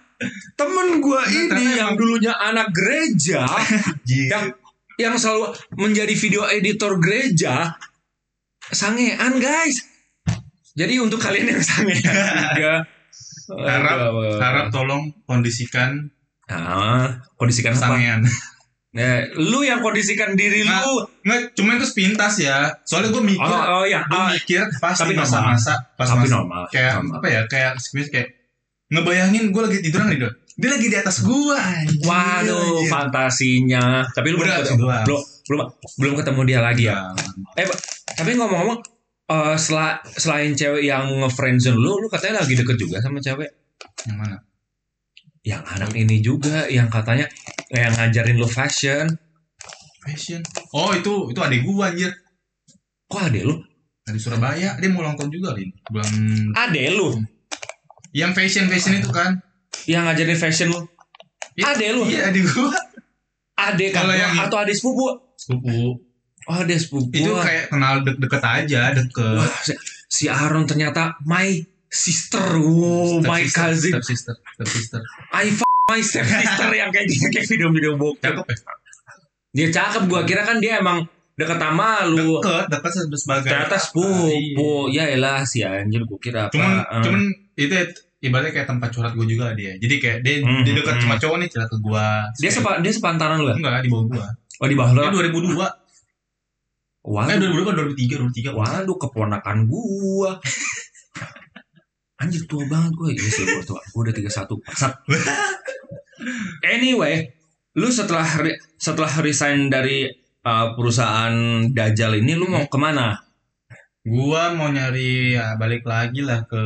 Temen gue [laughs] ini yang dulunya anak gereja [laughs] Yang yang selalu menjadi video editor gereja Sangean guys Jadi untuk kalian yang sangean [laughs] juga Harap- aduh, harap tolong kondisikan Nah, kondisikan apa? sangean Nah, lu yang kondisikan diri Nah, lu. nggak cuma itu sepintas ya soalnya gue mikir Oh, oh ya, gue ah, mikir pas tapi masa-masa pas tapi masa normal. kayak normal. apa ya kayak kayak ngebayangin gue lagi tiduran nih Dok. dia lagi di atas gue anjir, Waduh, anjir. fantasinya. Tapi lu belum Udah, ketemu, doang. belum, belum belum ketemu dia lagi ya. Ya, Tapi ngomong-ngomong eh sela- selain cewek yang nge-friendzone lu, lu katanya lagi deket juga sama cewek yang mana yang anak ini juga yang katanya yang ngajarin lu fashion. fashion oh itu itu adik gue anjir Kok ade lu? dari Surabaya dia mau ulang tahun juga lin bulan Ade lu yang fashion fashion itu kan yang ngajarin fashion lu. Iya, Ade lu. iya adik gue Ade kan yang- atau ade sepupu? sepupu Oh, ade sepupu. itu kayak kenal de- deket aja deket Wah, si, si Aaron ternyata my sister. Wow, Step my sister, cousin. step sister step sister I f my step sister yang kayak gini kayak video-video bokep. cakep ya Dia cakep gua kira kan dia emang deket sama lu. deket deket se- sebagai Ternyata iya. sepupu. Ya elah si anjir gua kira apa. cuman eh. cuman itu ya, ibaratnya kayak tempat curhat gue juga dia jadi kayak dia Hmm, dia dekat hmm. sama cowok nih cerita ke gue dia sepa, dia sepantaran lu ya? enggak di bawah gue Oh di bawah lu. dia 2002 eh Waduh, 2002 kan 2003 2003 waduh keponakan gua. Anjir tua banget gua. Iya sih gua tua. Gua udah 31. Bangsat. anyway, lu setelah re- setelah resign dari uh, perusahaan Dajjal ini lu mau ke mana? gua mau nyari ya balik lagi lah ke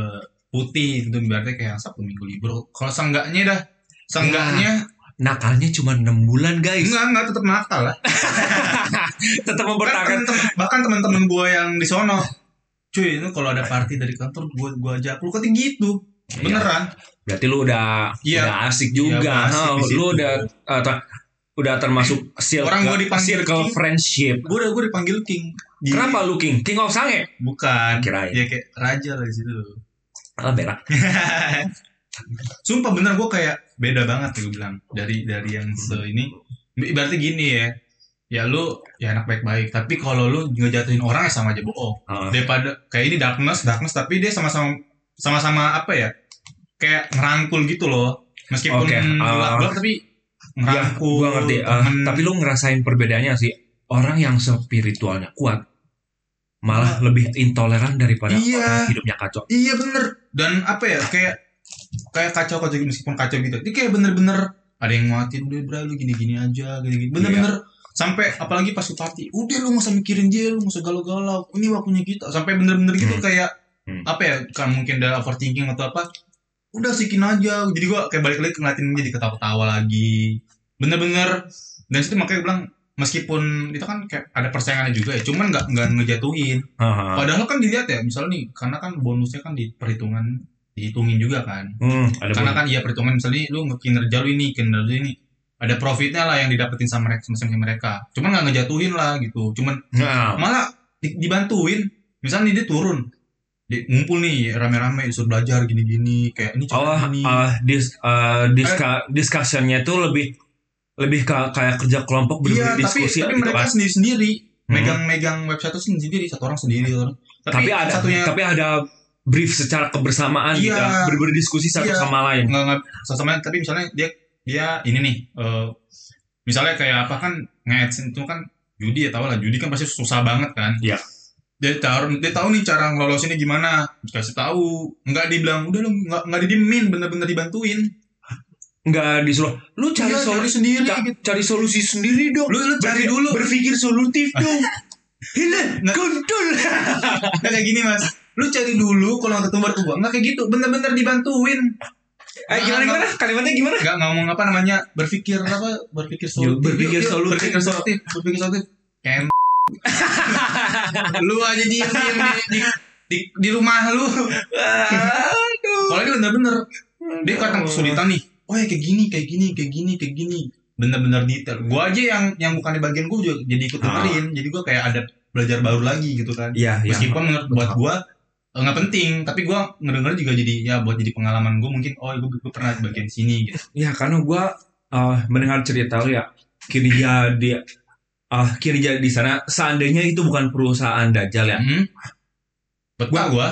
putih itu berarti kayak Sabtu Minggu libur kalau seenggaknya dah seenggaknya Nakalnya cuma 6 bulan guys. enggak enggak tetap nakal lah [laughs] Tetap Kan mempertahankan. bahkan teman-teman gua yang di sono cuy itu kalau ada party dari kantor gua gua ajak lu katanya gitu beneran Berarti lu udah Iya. udah asik juga. Iya, asik Ha, di situ. lu udah uh, ter- udah termasuk circle, Orang gua dipanggil circle King. friendship. gua udah gua dipanggil king Di- Kenapa lu King? King of Sange? bukan Kirain. ya kayak raja lah di situ Ah, berak. [laughs] Sumpah bener gue kayak beda banget gue bilang dari dari yang se ini ibaratnya gini ya ya lu ya anak baik-baik tapi kalau lu ngejatuhin orang ya sama aja bohong Ah. daripada kayak ini darkness darkness tapi dia sama-sama sama-sama apa ya kayak ngerangkul gitu loh meskipun Oke, ah. gelap-gelap tapi Ya, ngerangkul gua ngerti. Temen. tapi lu ngerasain perbedaannya sih. Orang yang spiritualnya kuat malah lebih intoleran daripada Iya. orang hidupnya kacau. Iya bener Dan apa ya kayak kayak kacau kacau meskipun kacau gitu. Dia kayak bener-bener ada yang nguatin udah bro lu gini-gini aja gini-gini. Bener-bener sampai apalagi pas party udah lu gak usah mikirin dia lu gak usah galau-galau ini waktunya kita sampai bener-bener gitu Hmm. kayak Hmm. apa ya kan mungkin ada overthinking atau apa udah sikin aja jadi gua kayak balik lagi ngeliatin dia di ketawa-ketawa lagi bener-bener dan situ makanya gue bilang meskipun itu kan kayak ada persaingannya juga ya cuman nggak nggak ngejatuhin Haha. Padahal kan dilihat ya, misalnya nih, karena kan bonusnya kan di perhitungan dihitungin juga kan. Hmm, ada karena bonus. kan iya perhitungan misalnya lu kinerja lu ini, kinerja ini ada profitnya lah yang didapetin sama mereka sama mereka. Cuman nggak ngejatuhin lah gitu. Cuman Nah, malah di- dibantuin. Misalnya dia turun, di, ngumpul nih rame-rame disuruh belajar gini-gini kayak ini Oh, ini. uh, dis, uh, diska, discussionnya itu lebih lebih ke, kayak kerja kelompok iya, berbeda tapi diskusi tapi gitu mereka kan. sendiri-sendiri Hmm. megang-megang website itu sendiri satu orang sendiri orang. Tapi, ada satunya tapi ada brief secara kebersamaan gitu, Iya. ber- berdiskusi satu Iya. sama lain. nggak nggak sama tapi misalnya dia dia ini nih eh, misalnya kayak apa kan nge itu kan judi ya tau lah judi kan pasti susah banget kan Iya. dia tahu dia tahu nih cara ngelolosinnya gimana dikasih tahu nggak dibilang udah lu nggak nggak didimin bener-bener dibantuin Nggak disuruh lu cari Iya, solusi sendiri ca- gitu. cari solusi sendiri dong. lu lu cari dulu berpikir solutif [laughs] dong. Hilang Nggak. kontol. nggak kayak gini mas lu cari dulu kalau nggak ketemu gua nggak kayak gitu bener-bener dibantuin Eh gimana gimana? Kalimatnya gimana? Gak ngomong apa namanya berpikir apa berpikir solutif berpikir solutif. berpikir solutif berpikir solutif [laughs] lu aja diem diem di, di, di, di rumah lu [laughs] Aduh. kalau dia bener-bener dia kadang kesulitan nih oh ya kayak gini kayak gini kayak gini kayak gini bener-bener detail gua aja yang yang bukan di bagian gua juga jadi ikut Ah. dengerin jadi gua kayak ada belajar baru lagi gitu kan Iya, iya. meskipun menurut buat gua eh, nggak penting tapi gua ngedenger juga jadi ya buat jadi pengalaman gua mungkin oh gua, gua pernah di bagian sini gitu Ya karena gua uh, mendengar cerita lu ya kinerja di uh, kinerja di sana seandainya itu bukan perusahaan dajjal ya. Hmm. Betah gua.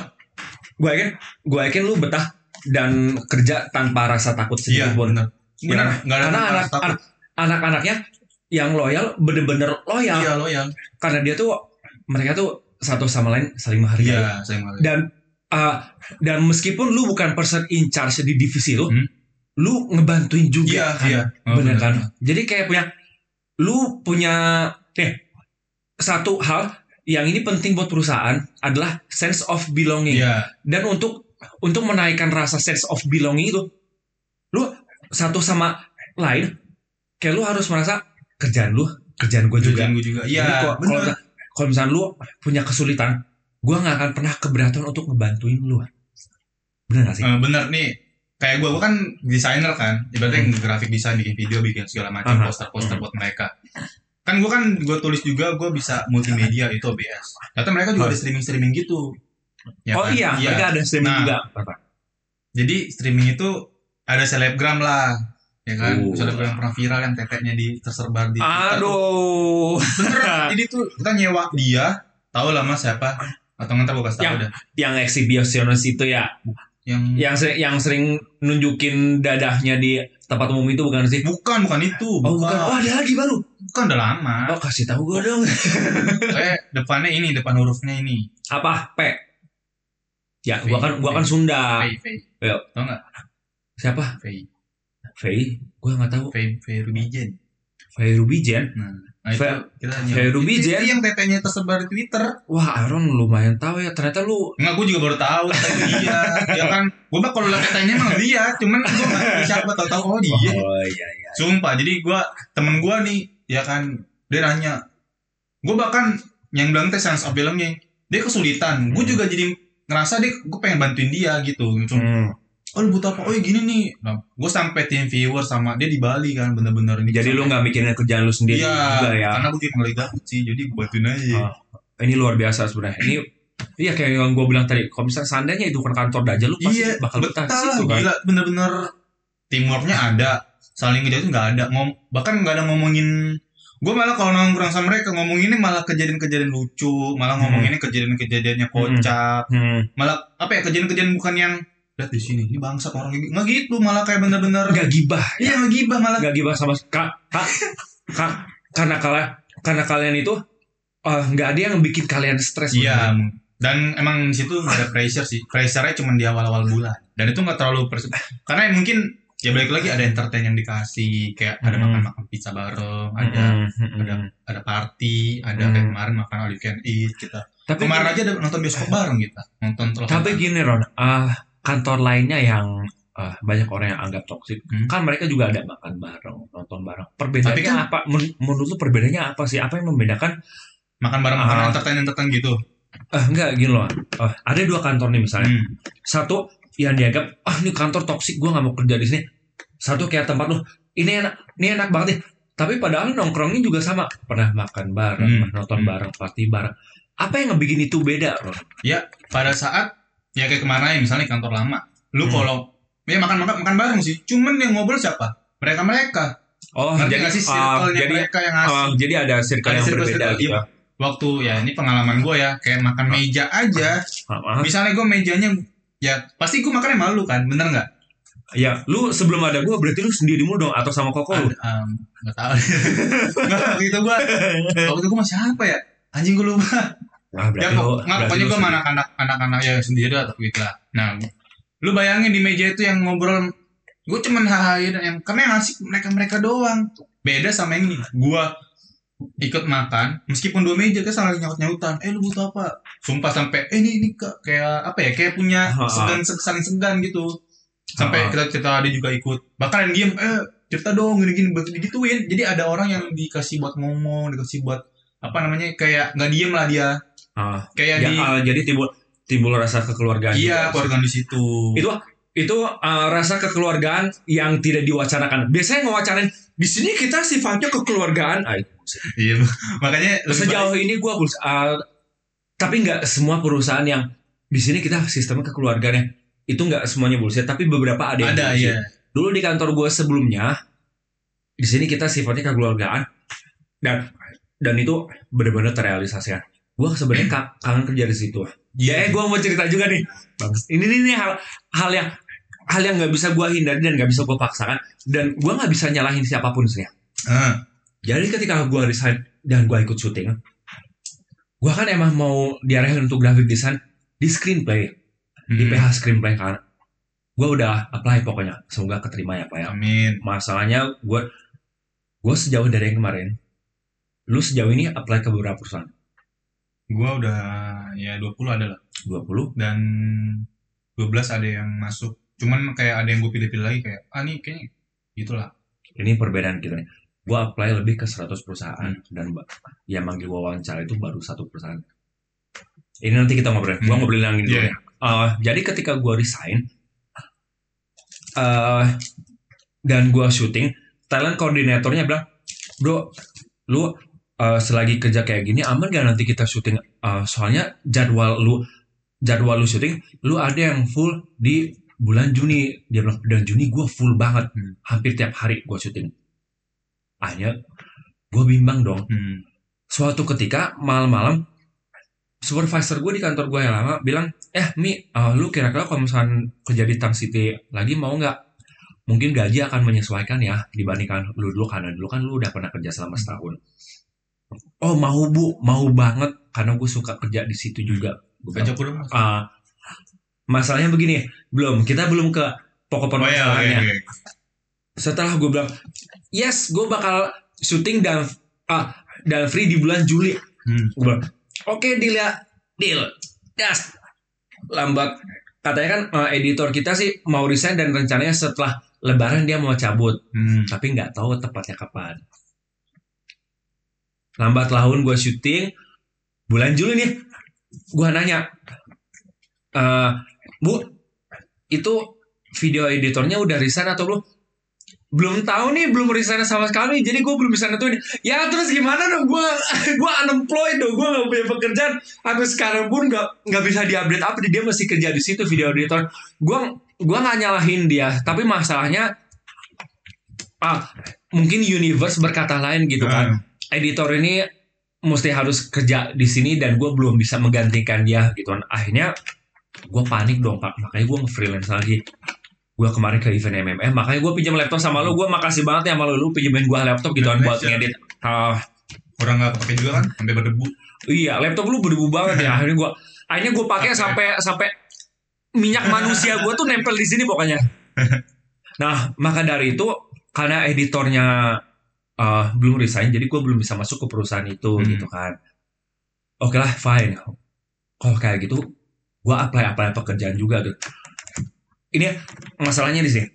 Gua yakin gua yakin lu betah dan kerja tanpa rasa takut sedikit Iya, pun. benar. Benar, Ya, enggak ada karena anak, anak anak-anaknya yang loyal bener-bener loyal Iya, loyal. karena dia tuh mereka tuh satu sama lain saling menghargai. Iya. Dan uh, dan meskipun lu bukan person in charge di divisi lu, Hmm. lu ngebantuin juga Iya, kan. iya. Bener kan? Jadi kayak punya lu punya eh satu hal yang ini penting buat perusahaan adalah sense of belonging. Iya, Dan untuk untuk menaikkan rasa sense of belonging itu lu satu sama lain kayak lu harus merasa kerjaan lu kerjaan gue juga. kerjaan gua juga. Iya, kalau- kalau misalnya lu punya kesulitan, gue nggak akan pernah keberatan untuk ngebantuin lu. Bener gak sih? Eh, bener nih. Kayak gua, gua kan desainer kan, ibaratnya grafik desain, bikin video, bikin segala macam, Aha. poster-poster Hmm. buat mereka. Kan gua kan gua tulis juga, gua bisa multimedia itu OBS. Ternyata mereka juga ada streaming-streaming gitu. Ya oh kan? iya, mereka ada streaming Nah. juga. Jadi streaming itu ada selebgram lah, ya kan? Oh. Selebgram pernah viral yang teteknya di tersebar di. Aduh. Beneran. [laughs] Jadi tuh kita nyewa dia, tahu lah mas siapa? Atau ntar gue kasih tahu Yang- dah. yang eksibisionis itu ya, Yang yang sering, yang sering nunjukin dadahnya di tempat umum itu bukan sih? bukan bukan itu, Oh bukan. bukan, oh ada lagi baru. Bukan udah lama. Oh kasih tahu gue dong. Kayak [laughs] depannya ini, depan hurufnya ini. Apa? P. Ya, V, gua kan gua kan. Sunda. Fei. Tahu nggak? Siapa? Fei, Fei? Gua nggak tahu. Fei, Fei Rubijen. Fei Rubijen. Nah, nah Fei- kita Fei. Rubijen? Itu yang tetenya tersebar di Twitter. Wah, Aaron lumayan tahu ya. Ternyata lu Enggak, gue juga baru tahu dia. [laughs] Ya kan, gue mah kalau lihat tetenya emang dia, cuman gue nggak tahu siapa tahu-tahu oh dia. Oh iya iya. Sumpah, jadi gua temen gua nih, ya kan, dia nanya. Gue bahkan yang bilang sense of belonging, dia kesulitan. Gue Hmm. juga jadi ngerasa dia, gue pengen bantuin dia gitu. Cuma, Hmm. oh lu butuh apa? Oh ya gini nih. Nah, gue sampai tim viewer sama dia di Bali kan, bener-bener ini. Jadi lu nggak mikirin kerjaan lu sendiri Iya, juga ya. karena gue mulai gabut sih, jadi gue bantuin aja. Ah. Ini luar biasa sebenarnya. Ini Iya kayak yang gue bilang tadi, kalau misalnya seandainya itu kan kantor aja lu pasti iya, bakal betah betah situ kan. gila, bener-bener teamworknya ada, saling ngejaga itu nggak ada, ngom bahkan nggak ada ngomongin gue malah kalau nongkrong sama mereka ngomonginnya malah kejadian-kejadian lucu malah Hmm. ngomonginnya kejadian-kejadiannya kocak Hmm. malah apa ya kejadian-kejadian bukan yang lihat di sini ini bangsat orang ini nggak gitu malah kayak bener-bener Gak gibah. iya nggak gibah malah Gak gibah sama kak, kak, kak, karena kalian karena kalian itu eh, nggak ada yang bikin kalian stres. iya bener. dan emang di situ nggak ada pressure sih pressure-nya cuma di awal-awal bulan dan itu nggak terlalu karena mungkin ya balik lagi ada entertain yang dikasih kayak ada Hmm. makan-makan pizza bareng ada Hmm, hmm, ada ada party ada kayak kemarin makan all you can eat kita Tapi kemarin gini- aja ada nonton bioskop bareng kita nonton Tapi gini Ron, ah, kantor lainnya yang ah, banyak orang yang anggap toksik, Hmm. kan mereka juga ada makan bareng, nonton bareng. Perbedaannya Tapi kan- apa? Men- menurut lu perbedaannya apa sih? Apa yang membedakan? makan bareng makan Ah. entertain entertain gitu Eh enggak gini loh. Ah, ada dua kantor nih misalnya. Hmm. Satu yang dianggap ah ini kantor toksik, gua nggak mau kerja di sini. Satu kayak tempat lu, ini enak, ini enak banget nih. Tapi padahal nongkrongnya juga sama, pernah makan bareng, Hmm. pernah nonton Hmm. bareng, party bareng. Apa yang ngebikin itu beda, Ron? pada saat ya kayak kemarin misalnya di kantor lama lu Hmm. kalau ya makan makan makan bareng sih cuman yang ngobrol siapa mereka mereka Oh, ngerti jadi sih ah, circle-nya jadi mereka yang ah, jadi ada circle Ada yang circle- berbeda circle, gitu. iya. waktu ya ini pengalaman gue ya kayak makan meja aja Ah, ah. misalnya gue mejanya ya pasti gue makannya malu kan bener nggak? Ya, lu sebelum ada gua berarti lu sendiri mulu dong atau sama koko lu? Um, nggak tahu. [laughs] Nggak gitu gue waktu itu gue masih apa ya? Anjing gue lupa. Nah, ya pok- nggak pokoknya gue sama anak-anak anak-anak ya sendiri atau gitu lah. Nah lu bayangin di meja itu yang ngobrol gue cuman hahaha yang karena yang asik mereka mereka doang. Beda sama yang ini gue ikut makan meskipun dua meja kan saling nyaut nyautan eh lu butuh apa sumpah sampai eh ini ini kak kayak apa ya kayak punya segan saling segan gitu. Sampai kita cerita dia juga ikut. Bahkan yang diem eh cerita dong gini gini digituin. Jadi ada orang yang dikasih buat ngomong dikasih buat apa namanya kayak nggak diem lah dia. Ah, kayak ya, di ah, jadi timbul timbul rasa kekeluargaan iya juga. keluarga di situ. Itu itu uh, rasa kekeluargaan yang tidak diwacanakan. Biasanya ngewacanain di sini kita sifatnya kekeluargaan. Ah, iya [laughs] makanya Sejauh ini gue tapi nggak semua perusahaan yang di sini kita sistemnya kekeluargaan ya. Itu nggak semuanya bullshit, tapi beberapa ada yang ada bullshit. ya Dulu di kantor gue sebelumnya di sini kita sifatnya kekeluargaan dan dan itu benar-benar terrealisasikan. Gue sebenarnya ka- kangen kerja di situ. Ya, gue mau cerita juga nih. Bagus. Ini nih, nih hal hal yang hal yang nggak bisa gue hindari dan nggak bisa gue paksakan dan gue nggak bisa nyalahin siapa pun sih. Ah, Jadi ketika gue resign dan gue ikut syuting, gue kan emang mau diarahin untuk graphic design di screenplay, di hmm. PH screenplay kan. Gue udah apply pokoknya, semoga keterima ya pak ya. amin Masalahnya gue gue sejauh dari yang kemarin, lu sejauh ini apply ke beberapa perusahaan, gua udah ya 20 ada lah 20 dan 12 ada yang masuk cuman kayak ada yang gue pilih-pilih lagi kayak ah nih kayaknya gitulah ini perbedaan kita nih. Gue apply lebih ke 100 perusahaan dan ba- yang manggil wawancara itu baru satu perusahaan. Ini nanti kita ngobrol. Hmm. ngobrolin yang ini dulu Iya. ya. Uh, jadi ketika gua resign uh, dan gua syuting, talent koordinatornya bilang, bro, lu uh, selagi kerja kayak gini aman gak nanti kita syuting? Uh, soalnya jadwal lu jadwal lu syuting, lu ada yang full di bulan Juni. Dia bilang, dan Juni gua full banget Hmm. hampir tiap hari gue syuting. Akhirnya gue bimbang dong. hmm. Suatu ketika malam-malam supervisor gue di kantor gue yang lama bilang, eh Mi, eh, lu kira-kira kalau misalkan kerja di Tang City lagi mau nggak? Mungkin gaji akan menyesuaikan ya dibandingkan lu dulu karena dulu kan lu udah pernah kerja selama setahun. Oh mau bu, mau banget karena gue suka kerja di situ juga. Bilang, ajak udah mas "Ah, masalahnya begini, belum kita belum ke pokok oh ya oke permasalahannya oke setelah gue bilang yes gue bakal syuting dan ah dan free di bulan Juli. Hmm. gue oke deal ya deal yes. Lambat. Katanya kan eh, editor kita sih mau resign dan rencananya setelah lebaran dia mau cabut. Hmm. tapi nggak tahu tepatnya kapan. Lambat laun gue syuting. Bulan Juli nih. Gue nanya "Eh, bu itu video editornya udah resign atau belum belum tahu nih belum resign sama sekali. Jadi gue belum bisa nentuin. Ya terus gimana dong? Gue [laughs] gue unemployed dong. Gue nggak punya pekerjaan. Aku sekarang pun nggak nggak bisa diupdate apa. Dia masih kerja di situ video editor. Gue gue nggak nyalahin dia. Tapi masalahnya ah mungkin universe berkata lain gitu kan. Editor ini mesti harus kerja di sini dan gue belum bisa menggantikan dia gitu kan. Akhirnya gue panik dong pak. Makanya gue nge-freelance lagi gue kemarin ke event MMM makanya gue pinjam laptop sama lu. Gue makasih banget ya sama lu. Lu pinjemin gue laptop gitu kan buat ngedit. Ah, orang nggak kepake juga kan? Sampai berdebu. Iya laptop lu berdebu banget ya. Akhirnya gue akhirnya gue pakai sampai sampai minyak manusia gue tuh nempel di sini pokoknya. [laughs] Nah maka dari itu karena editornya eh, belum resign jadi gue belum bisa masuk ke perusahaan itu Hmm. gitu kan. Oke lah fine. Kalau kayak gitu gue apply apply pekerjaan juga tuh ini masalahnya di sini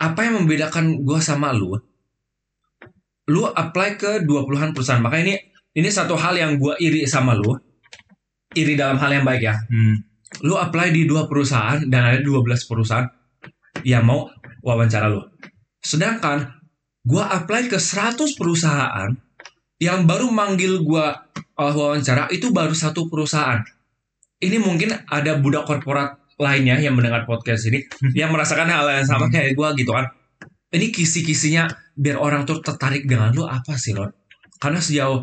apa yang membedakan gue sama lu lu apply ke 20-an perusahaan makanya ini ini satu hal yang gue iri sama lu iri dalam hal yang baik ya hmm. lu apply di dua perusahaan dan ada 12 perusahaan yang mau wawancara lu. Sedangkan gua apply ke 100 perusahaan yang baru manggil gua uh, wawancara itu baru satu perusahaan. Ini mungkin ada budak korporat lainnya yang mendengar podcast ini [laughs] yang merasakan hal yang sama kayak gua gitu kan. Ini kisi-kisinya biar orang tuh tertarik dengan lu apa sih, Lon? Karena sejauh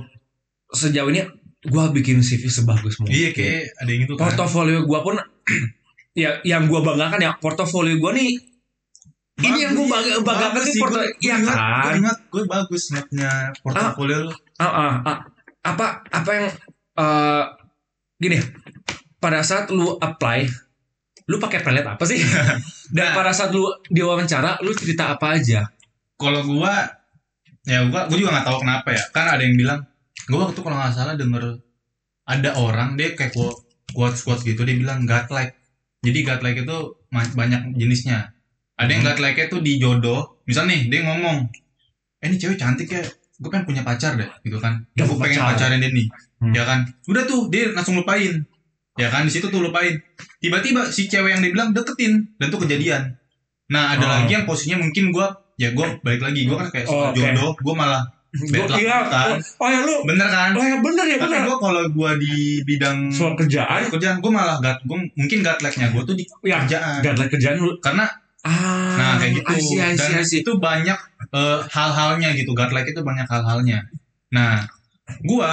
sejauh ini gua bikin CV sebagus mungkin iya kayak ada yang itu kan portofolio gua pun [clears throat] ya yang gua banggakan ya portofolio gua nih ini yang gua bangga, banggakan Bagus sih porto gue- iya gue kan ingat gue bagus notnya portofolio lu Ah, ah, ah. apa apa yang eh, gini pada saat lu apply lu pakai pelet apa sih [laughs] dan Nah. pada saat lu diwawancara lu cerita apa aja kalau gua ya gua gua juga nggak tahu kenapa ya kan ada yang bilang gua waktu kalau nggak salah denger ada orang dia kayak quotes quotes gitu dia bilang God like Jadi God like itu banyak jenisnya. Ada yang Hmm. God like itu di jodoh. Misal nih dia ngomong, eh ini cewek cantik ya, gue pengen punya pacar deh, gitu kan. Gue pengen pacar. pacarin dia nih, Hmm. ya kan. Udah tuh dia langsung lupain, ya kan. Di situ tuh lupain. Tiba-tiba si cewek yang dibilang deketin dan tuh kejadian. Nah ada Oh. lagi yang posisinya mungkin gue, ya gue balik lagi, gue kan kayak Oh, oke. jodoh, gue malah Gue kira, kan? oh ya lu, bener kan. oh ya bener ya Tapi bener. gue kalau gue di bidang Soal kerjaan, kerjaan gue malah gak gue mungkin gak like-nya gue tuh di ya kerjaan gak ada kerjaan lu. karena Ah, nah kayak gitu I see, I see, dan itu banyak eh, hal-halnya gitu like itu banyak hal-halnya nah gue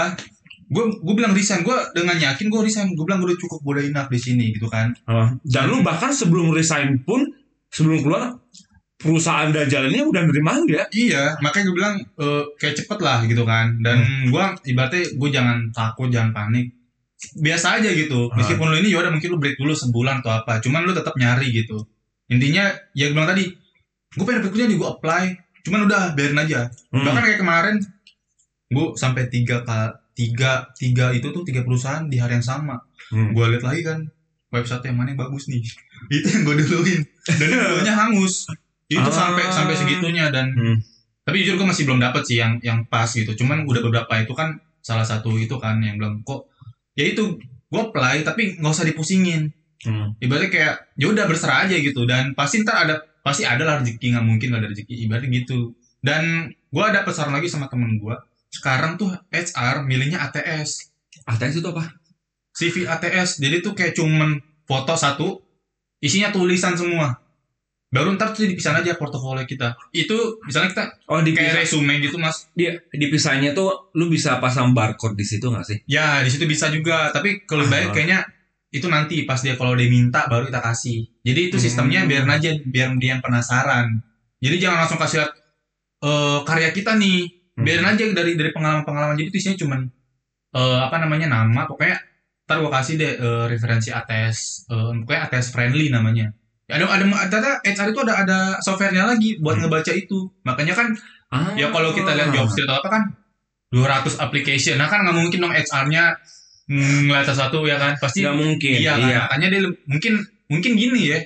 gue gue bilang resign. Gue dengan yakin gue resign. Gue bilang gue udah cukup gue udah enough di sini gitu kan. Oh, dan lu bahkan sebelum resign pun, sebelum keluar, perusahaan dajalannya udah nerima ya. iya makanya gue bilang eh, kayak cepet lah gitu kan. Dan Hmm. gue ibaratnya gue jangan takut jangan panik. Biasa aja gitu. Ah. meskipun lu ini yaudah mungkin lu break dulu sebulan atau apa. Cuman lu tetap nyari gitu. Intinya ya gue bilang tadi gue pengen kerja nih gue apply. Cuman udah biarin aja. Hmm. bahkan kayak kemarin gue sampai tiga ka- tiga tiga itu tuh tiga perusahaan di hari yang sama. Hmm. gue lihat lagi kan website yang mana yang bagus nih? [laughs] Itu yang gue duluin dan dulunya hangus. Itu Ah. sampai sampai segitunya dan Hmm. tapi jujur gue masih belum dapet sih yang yang pas gitu. Cuman udah beberapa itu kan salah satu itu kan yang bilang kok? Ya itu gue apply tapi nggak usah dipusingin. Hmm. ibaratnya kayak ya udah berserah aja gitu. Dan pasti ntar ada pasti ada lah rezeki nggak mungkin gak ada rezeki. Ibaratnya gitu. Dan gue dapet saran lagi sama temen gue sekarang tuh HR milihnya ATS ATS itu apa? CV ATS jadi tuh kayak cuman foto satu isinya tulisan semua. Baru ntar tuh dipisahin aja portofolio kita. Itu misalnya kita Oh kayak dipisah, resume gitu mas. Dia dipisahnya tuh lu bisa pasang barcode di situ nggak sih? ya di situ bisa juga. Tapi kalau Ah. baik kayaknya itu nanti pas dia kalau dia minta baru kita kasih. Jadi itu sistemnya Hmm. biarin aja biar dia yang penasaran. Jadi jangan langsung kasih lihat eh, karya kita nih Hmm. biarin aja dari dari pengalaman pengalaman jadi itu isinya cuman eh, apa namanya nama pokoknya ntar gua kasih deh eh, referensi ATS eh, pokoknya ATS friendly namanya Ya, ada ada ada HR itu ada ada softwarenya lagi buat Hmm. ngebaca itu makanya kan Ah. ya kalau kita lihat job street atau apa kan 200 application nah kan nggak mungkin dong HR-nya ngeliat sesuatu ya kan pasti nggak mungkin. iya, Iya. kan? makanya dia mungkin mungkin gini ya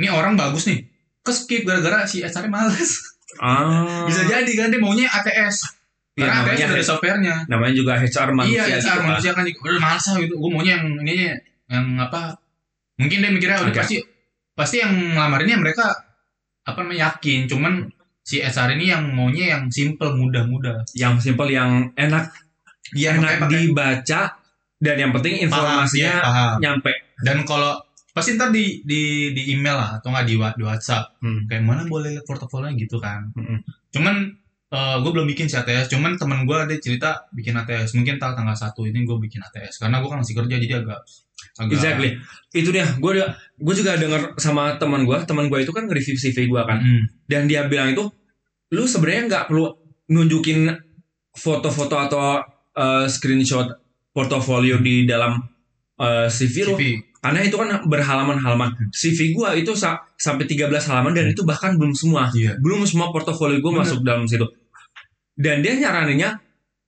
ini orang bagus nih ke skip gara-gara si HR-nya males [laughs] Ah. bisa jadi kan dia maunya ATS Iya, karena ATS namanya udah ada softwarenya namanya juga HR manusia iya gitu HR kan. manusia kan udah males lah gitu gue maunya yang ini yang apa mungkin dia mikirnya udah Oke. pasti pasti yang ngelamarinnya mereka apa namanya yakin cuman si HR ini yang maunya yang simple mudah-mudah Yang simple yang enak Iya, enak makanya pakai- dibaca dan yang penting paham, informasinya iya, paham. nyampe. Dan kalau pasti ntar di di di email lah atau nggak di, di WhatsApp Hmm. kayak mana boleh lihat portofolionya gitu kan. Mm-mm. Cuman gue belum bikin si ATS, cuman temen gue ada cerita bikin ATS. Mungkin tanggal tanggal satu ini gue bikin ATS karena gue kan masih kerja jadi agak agak Exactly. Itu dia. Gue gue juga denger sama teman gue. Teman gue itu kan nge-review CV gue kan. Mm. Dan dia bilang itu, lu sebenarnya nggak perlu nunjukin foto-foto atau uh, screenshot portofolio di dalam uh, CV lu. CV. Karena itu kan berhalaman-halaman. CV gua itu sa- sampai 13 halaman dan itu bahkan belum semua. Iya. Belum semua portofolio gua Bener. masuk dalam situ. Dan dia nyaraninnya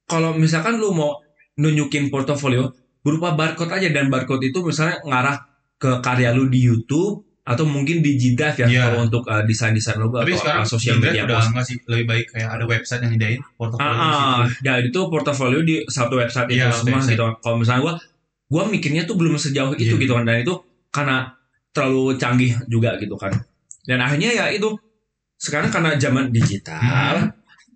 kalau misalkan lu mau nunjukin portofolio berupa barcode aja dan barcode itu misalnya ngarah ke karya lu di YouTube atau mungkin di Gdive ya Iya. kalau untuk uh, desain-desain logo Tapi atau sekarang sosial media udah post. nggak sih lebih baik kayak ada website yang nyediain portofolio di Ah, ah, dan itu portofolio di satu website itu Iya, satu semua website. gitu. Kalau misalnya gua, gua mikirnya tuh belum sejauh itu Iya. gitu kan dan itu karena terlalu canggih juga gitu kan. Dan akhirnya ya itu sekarang karena zaman digital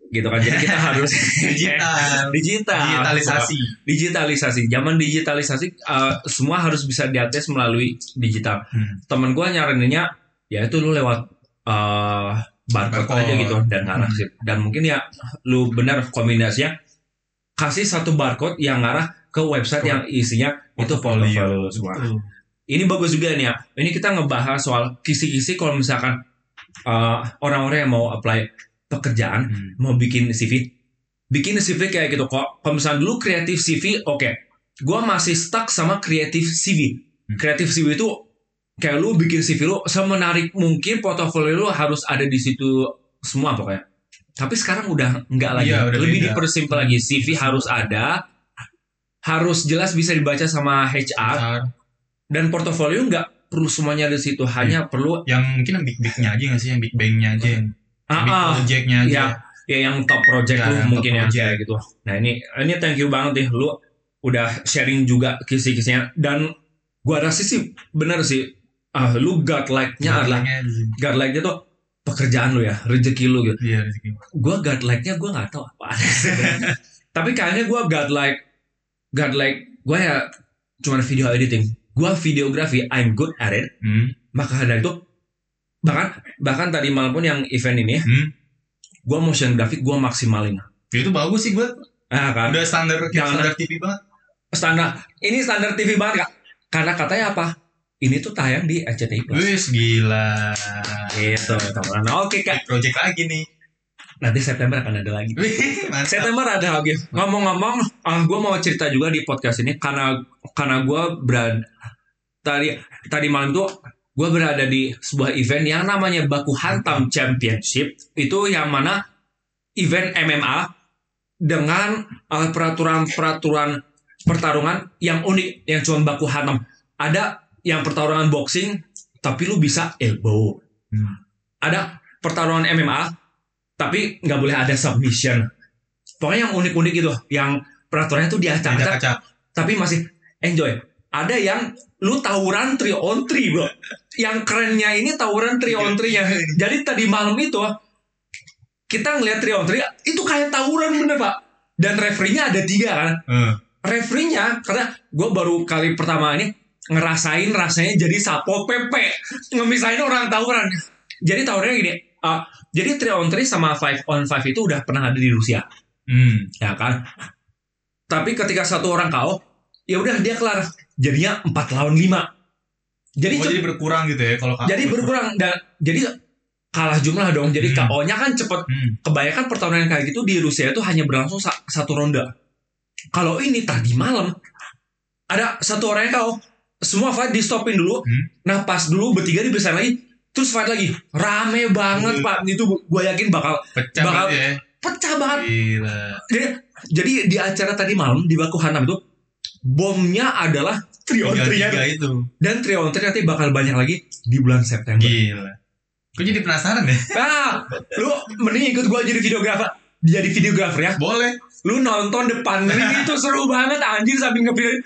gitu kan, jadi kita [laughs] harus Digital. [laughs] digital, Digitalisasi. digitalisasi. Zaman digitalisasi uh, semua harus bisa diakses melalui digital. Hmm. Temen gua nyaraninnya ya itu lu lewat uh, barcode, aja gitu dan ngarah sih. Dan mungkin ya lu benar kombinasinya kasih satu barcode yang ngarah ke website yang isinya itu portfolio semua. Betul. Ini bagus juga nih ya. Ini kita ngebahas soal kisi-kisi kalau misalkan uh, orang-orang yang mau apply pekerjaan Hmm. mau bikin CV bikin CV kayak gitu kok kalau misalnya dulu kreatif CV oke gua masih stuck sama kreatif CV Hmm. kreatif CV itu kayak lu bikin CV lu semenarik mungkin portofolio lu harus ada di situ semua pokoknya tapi sekarang udah enggak lagi Iya, udah lebih beda. dipersimpel lagi CV harus ada harus jelas bisa dibaca sama HR HR. dan portofolio nggak perlu semuanya di situ hanya perlu yang mungkin yang big bignya aja nggak sih yang big bangnya aja yang ah, big ah, projectnya aja. Ya ya yang top project Ya, lu mungkin yang project. gitu. Nah ini ini thank you banget nih. Lu udah sharing juga kisi-kisinya. Dan gua rasa sih bener sih. Ah lu godlike-nya adalah Godlike-nya di sini. godlike-nya tuh pekerjaan lu ya rezeki lu gitu. Iya rezeki. gue godlike-nya gue nggak tahu apa. [laughs] Tapi kayaknya gue godlike godlike gue ya cuma video editing. Gue videografi I'm good at it. Hmm. maka dari itu bahkan bahkan tadi malam pun yang event ini Hmm. gue motion graphic gue maksimalin. Ya, itu bagus sih gue ah kan? Udah standar Jangan- standar TV banget. Standar ini standar TV banget kak. Karena katanya apa? Ini tuh tayang di RCTI Plus. Wis gila. Gitu teman oke kak. Project lagi nih nanti September akan ada lagi [laughs] September ada lagi. Ngomong-ngomong, ah gue mau cerita juga di podcast ini karena karena gue berada tadi tadi malam tuh gue berada di sebuah event yang namanya Baku Hantam Championship itu yang mana event MMA dengan ah, peraturan-peraturan pertarungan yang unik yang cuma baku hantam. Ada yang pertarungan boxing tapi lu bisa elbow. Hmm. Ada pertarungan MMA tapi nggak boleh ada submission. Pokoknya yang unik-unik gitu, yang peraturannya tuh diacak-acak kaca tapi masih enjoy. Ada yang lu tawuran 3 on 3, Bro. Yang kerennya ini tawuran 3 on 3-nya. Jadi tadi malam itu kita ngeliat 3 on 3 itu kayak tawuran bener, Pak. Dan referee-nya ada tiga kan. Eh, Referee-nya karena gue baru kali pertama ini ngerasain rasanya jadi sapo pepe ngemisahin orang tawuran. Jadi tawurannya gini, uh, jadi 3 on 3 sama 5 on 5 itu udah pernah ada di Rusia. Hmm. ya kan? Tapi ketika satu orang KO ya udah dia kelar. Jadinya 4 lawan 5 jadi Oh, jadi berkurang gitu ya kalau jadi berkurang. dan jadi kalah jumlah dong. Jadi Hmm. KO-nya kan cepet. Hmm. kebanyakan pertarungan kayak gitu di Rusia itu hanya berlangsung sa- satu ronde. Kalau ini tadi malam ada satu orang yang KO semua fight di stopin dulu. Hmm. napas dulu bertiga dibesarin lagi terus fight lagi rame banget Hmm. pak itu gue yakin bakal Pecah Bakal- banget ya. pecah banget Gila. jadi, jadi di acara tadi malam di Baku Hanam itu bomnya adalah trio trio itu. dan trio trio nanti bakal banyak lagi di bulan September. Gila. Kok jadi penasaran ya? [laughs] Ah, lu mending ikut gua jadi videografer. Jadi videografer ya. Boleh. Lu nonton depan ring itu seru banget anjir sambil ngevideoin.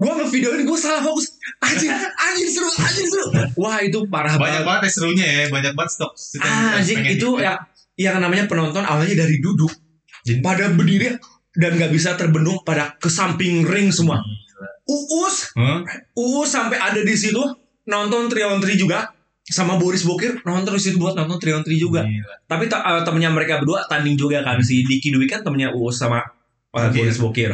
Gua ngevideoin gua salah fokus. Anjir, anjir seru, anjir seru. Wah, itu parah Banyak banget. banget ya serunya ya. Banyak banget stok. Ah, Pengen itu di- ya yang namanya penonton awalnya dari duduk Jadi- pada berdiri dan nggak bisa terbendung pada ke samping ring semua. Uus Hah? Uus sampai ada di situ nonton Trion Tri juga sama Boris Bokir nonton di situ buat nonton Trion Tri juga. Gila. Tapi ta- eh, temennya mereka berdua tanding juga kan si Diki Dwi kan temennya Uus sama Bokir. Boris Bokir.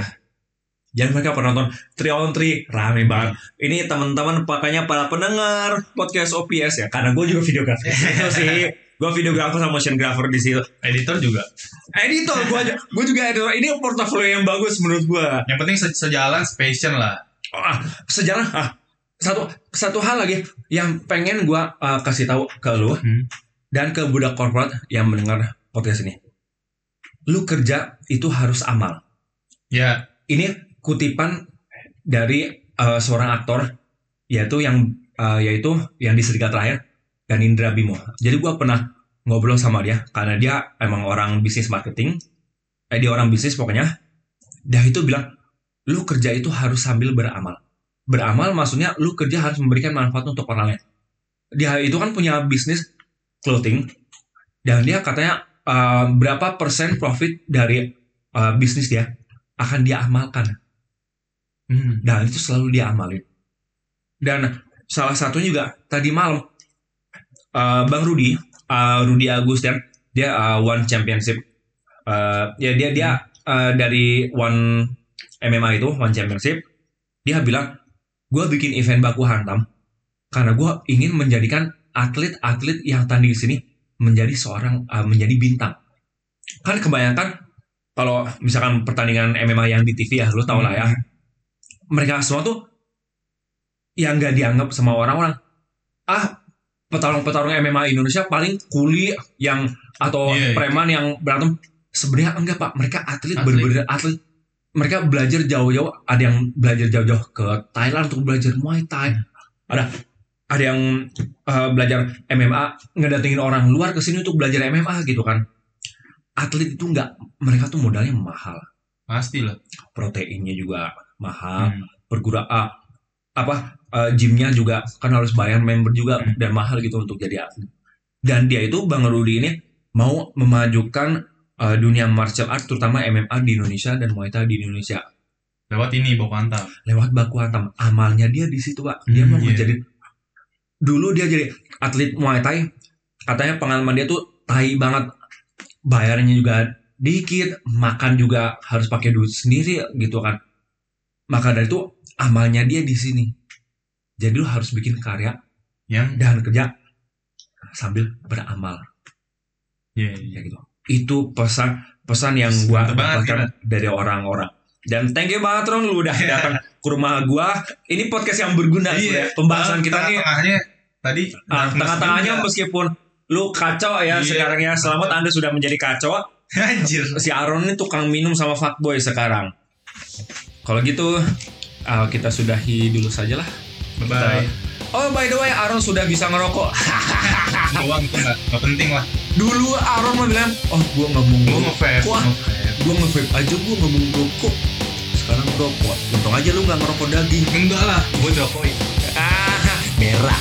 Jadi mereka penonton Trion Tri rame banget. Ini teman-teman pakainya para pendengar podcast OPS ya karena gue juga videografer [laughs] itu sih. Gue videografer sama motion grapher di situ. Editor juga. Editor gue aja, gue juga editor. Ini portofolio yang bagus menurut gue. Yang penting se- sejalan, passion lah. ah, sejarah ah satu satu hal lagi yang pengen gua ah, kasih tahu ke lu Hmm. dan ke budak korporat yang mendengar podcast ini. Lu kerja itu harus amal. Ya. Ini kutipan dari eh, seorang aktor yaitu yang eh, yaitu yang di Serikat Terakhir dan Indra Bimo. Jadi gua pernah ngobrol sama dia karena dia emang orang bisnis marketing. Eh dia orang bisnis pokoknya. Dia itu bilang lu kerja itu harus sambil beramal. Beramal maksudnya lu kerja harus memberikan manfaat untuk orang lain. Dia itu kan punya bisnis clothing dan dia katanya eh, berapa persen profit dari eh, bisnis dia akan dia amalkan. Hmm. Dan itu selalu dia amalin. Dan salah satunya juga tadi malam eh, Bang Rudi, eh, Rudi Agustian, dia eh, one championship. Eh, ya dia dia eh, dari one MMA itu one championship. Dia bilang, gue bikin event baku hantam karena gue ingin menjadikan atlet-atlet yang tanding di sini menjadi seorang eh, menjadi bintang. Kan kebanyakan kalau misalkan pertandingan MMA yang di TV ya, lu tau lah ya, mereka semua tuh yang nggak dianggap sama orang-orang. Ah petarung-petarung MMA Indonesia paling kuli yang atau Iya, iya. preman yang berantem. Sebenarnya enggak pak. Mereka atlet, Atlet. bener-bener atlet. Mereka belajar jauh-jauh. Ada yang belajar jauh-jauh ke Thailand untuk belajar Muay Thai. Ada ada yang eh, belajar MMA ngedatengin orang luar ke sini untuk belajar MMA gitu kan. Atlet itu nggak mereka tuh modalnya mahal. Pasti lah. proteinnya juga mahal Hmm. apa eh, gymnya juga kan harus bayar member juga Hmm. dan mahal gitu untuk jadi atlet dan dia itu bang Rudi ini mau memajukan eh, dunia martial art terutama MMA di Indonesia dan Muay Thai di Indonesia Lewat ini bawa antam. lewat baku hantam amalnya dia di situ pak dia Hmm, mau iya. menjadi dulu dia jadi atlet Muay Thai katanya pengalaman dia tuh tai banget bayarnya juga dikit makan juga harus pakai duit sendiri gitu kan maka dari itu amalnya dia di sini. Jadi lu harus bikin karya Yang dan kerja sambil beramal. Iya, ya iya. gitu. Itu pesan pesan yang gua dapatkan dari orang-orang. Dan thank you banget Ron lu udah datang ke rumah gua. Ini podcast yang berguna sebenarnya. pembahasan kita nih. Tengah-tengahnya tadi ah, tengah-tengahnya meskipun lu kacau ya Iya. sekarang ya selamat anda sudah menjadi kacau. [laughs] Anjir. si Aaron ini tukang minum sama fuckboy sekarang kalau gitu ah, kita sudahi dulu saja lah Bye bye. oh by the way Aaron sudah bisa ngerokok [laughs] Doang itu nggak nggak penting lah. dulu Aaron mah bilang oh gua nggak mau Gue ngerokok nge-vape, Wah. gue nge-vape aja gue nggak mau ngerokok sekarang ngerokok untung aja lu nggak ngerokok daging Enggak lah, gue jokowi. ah merah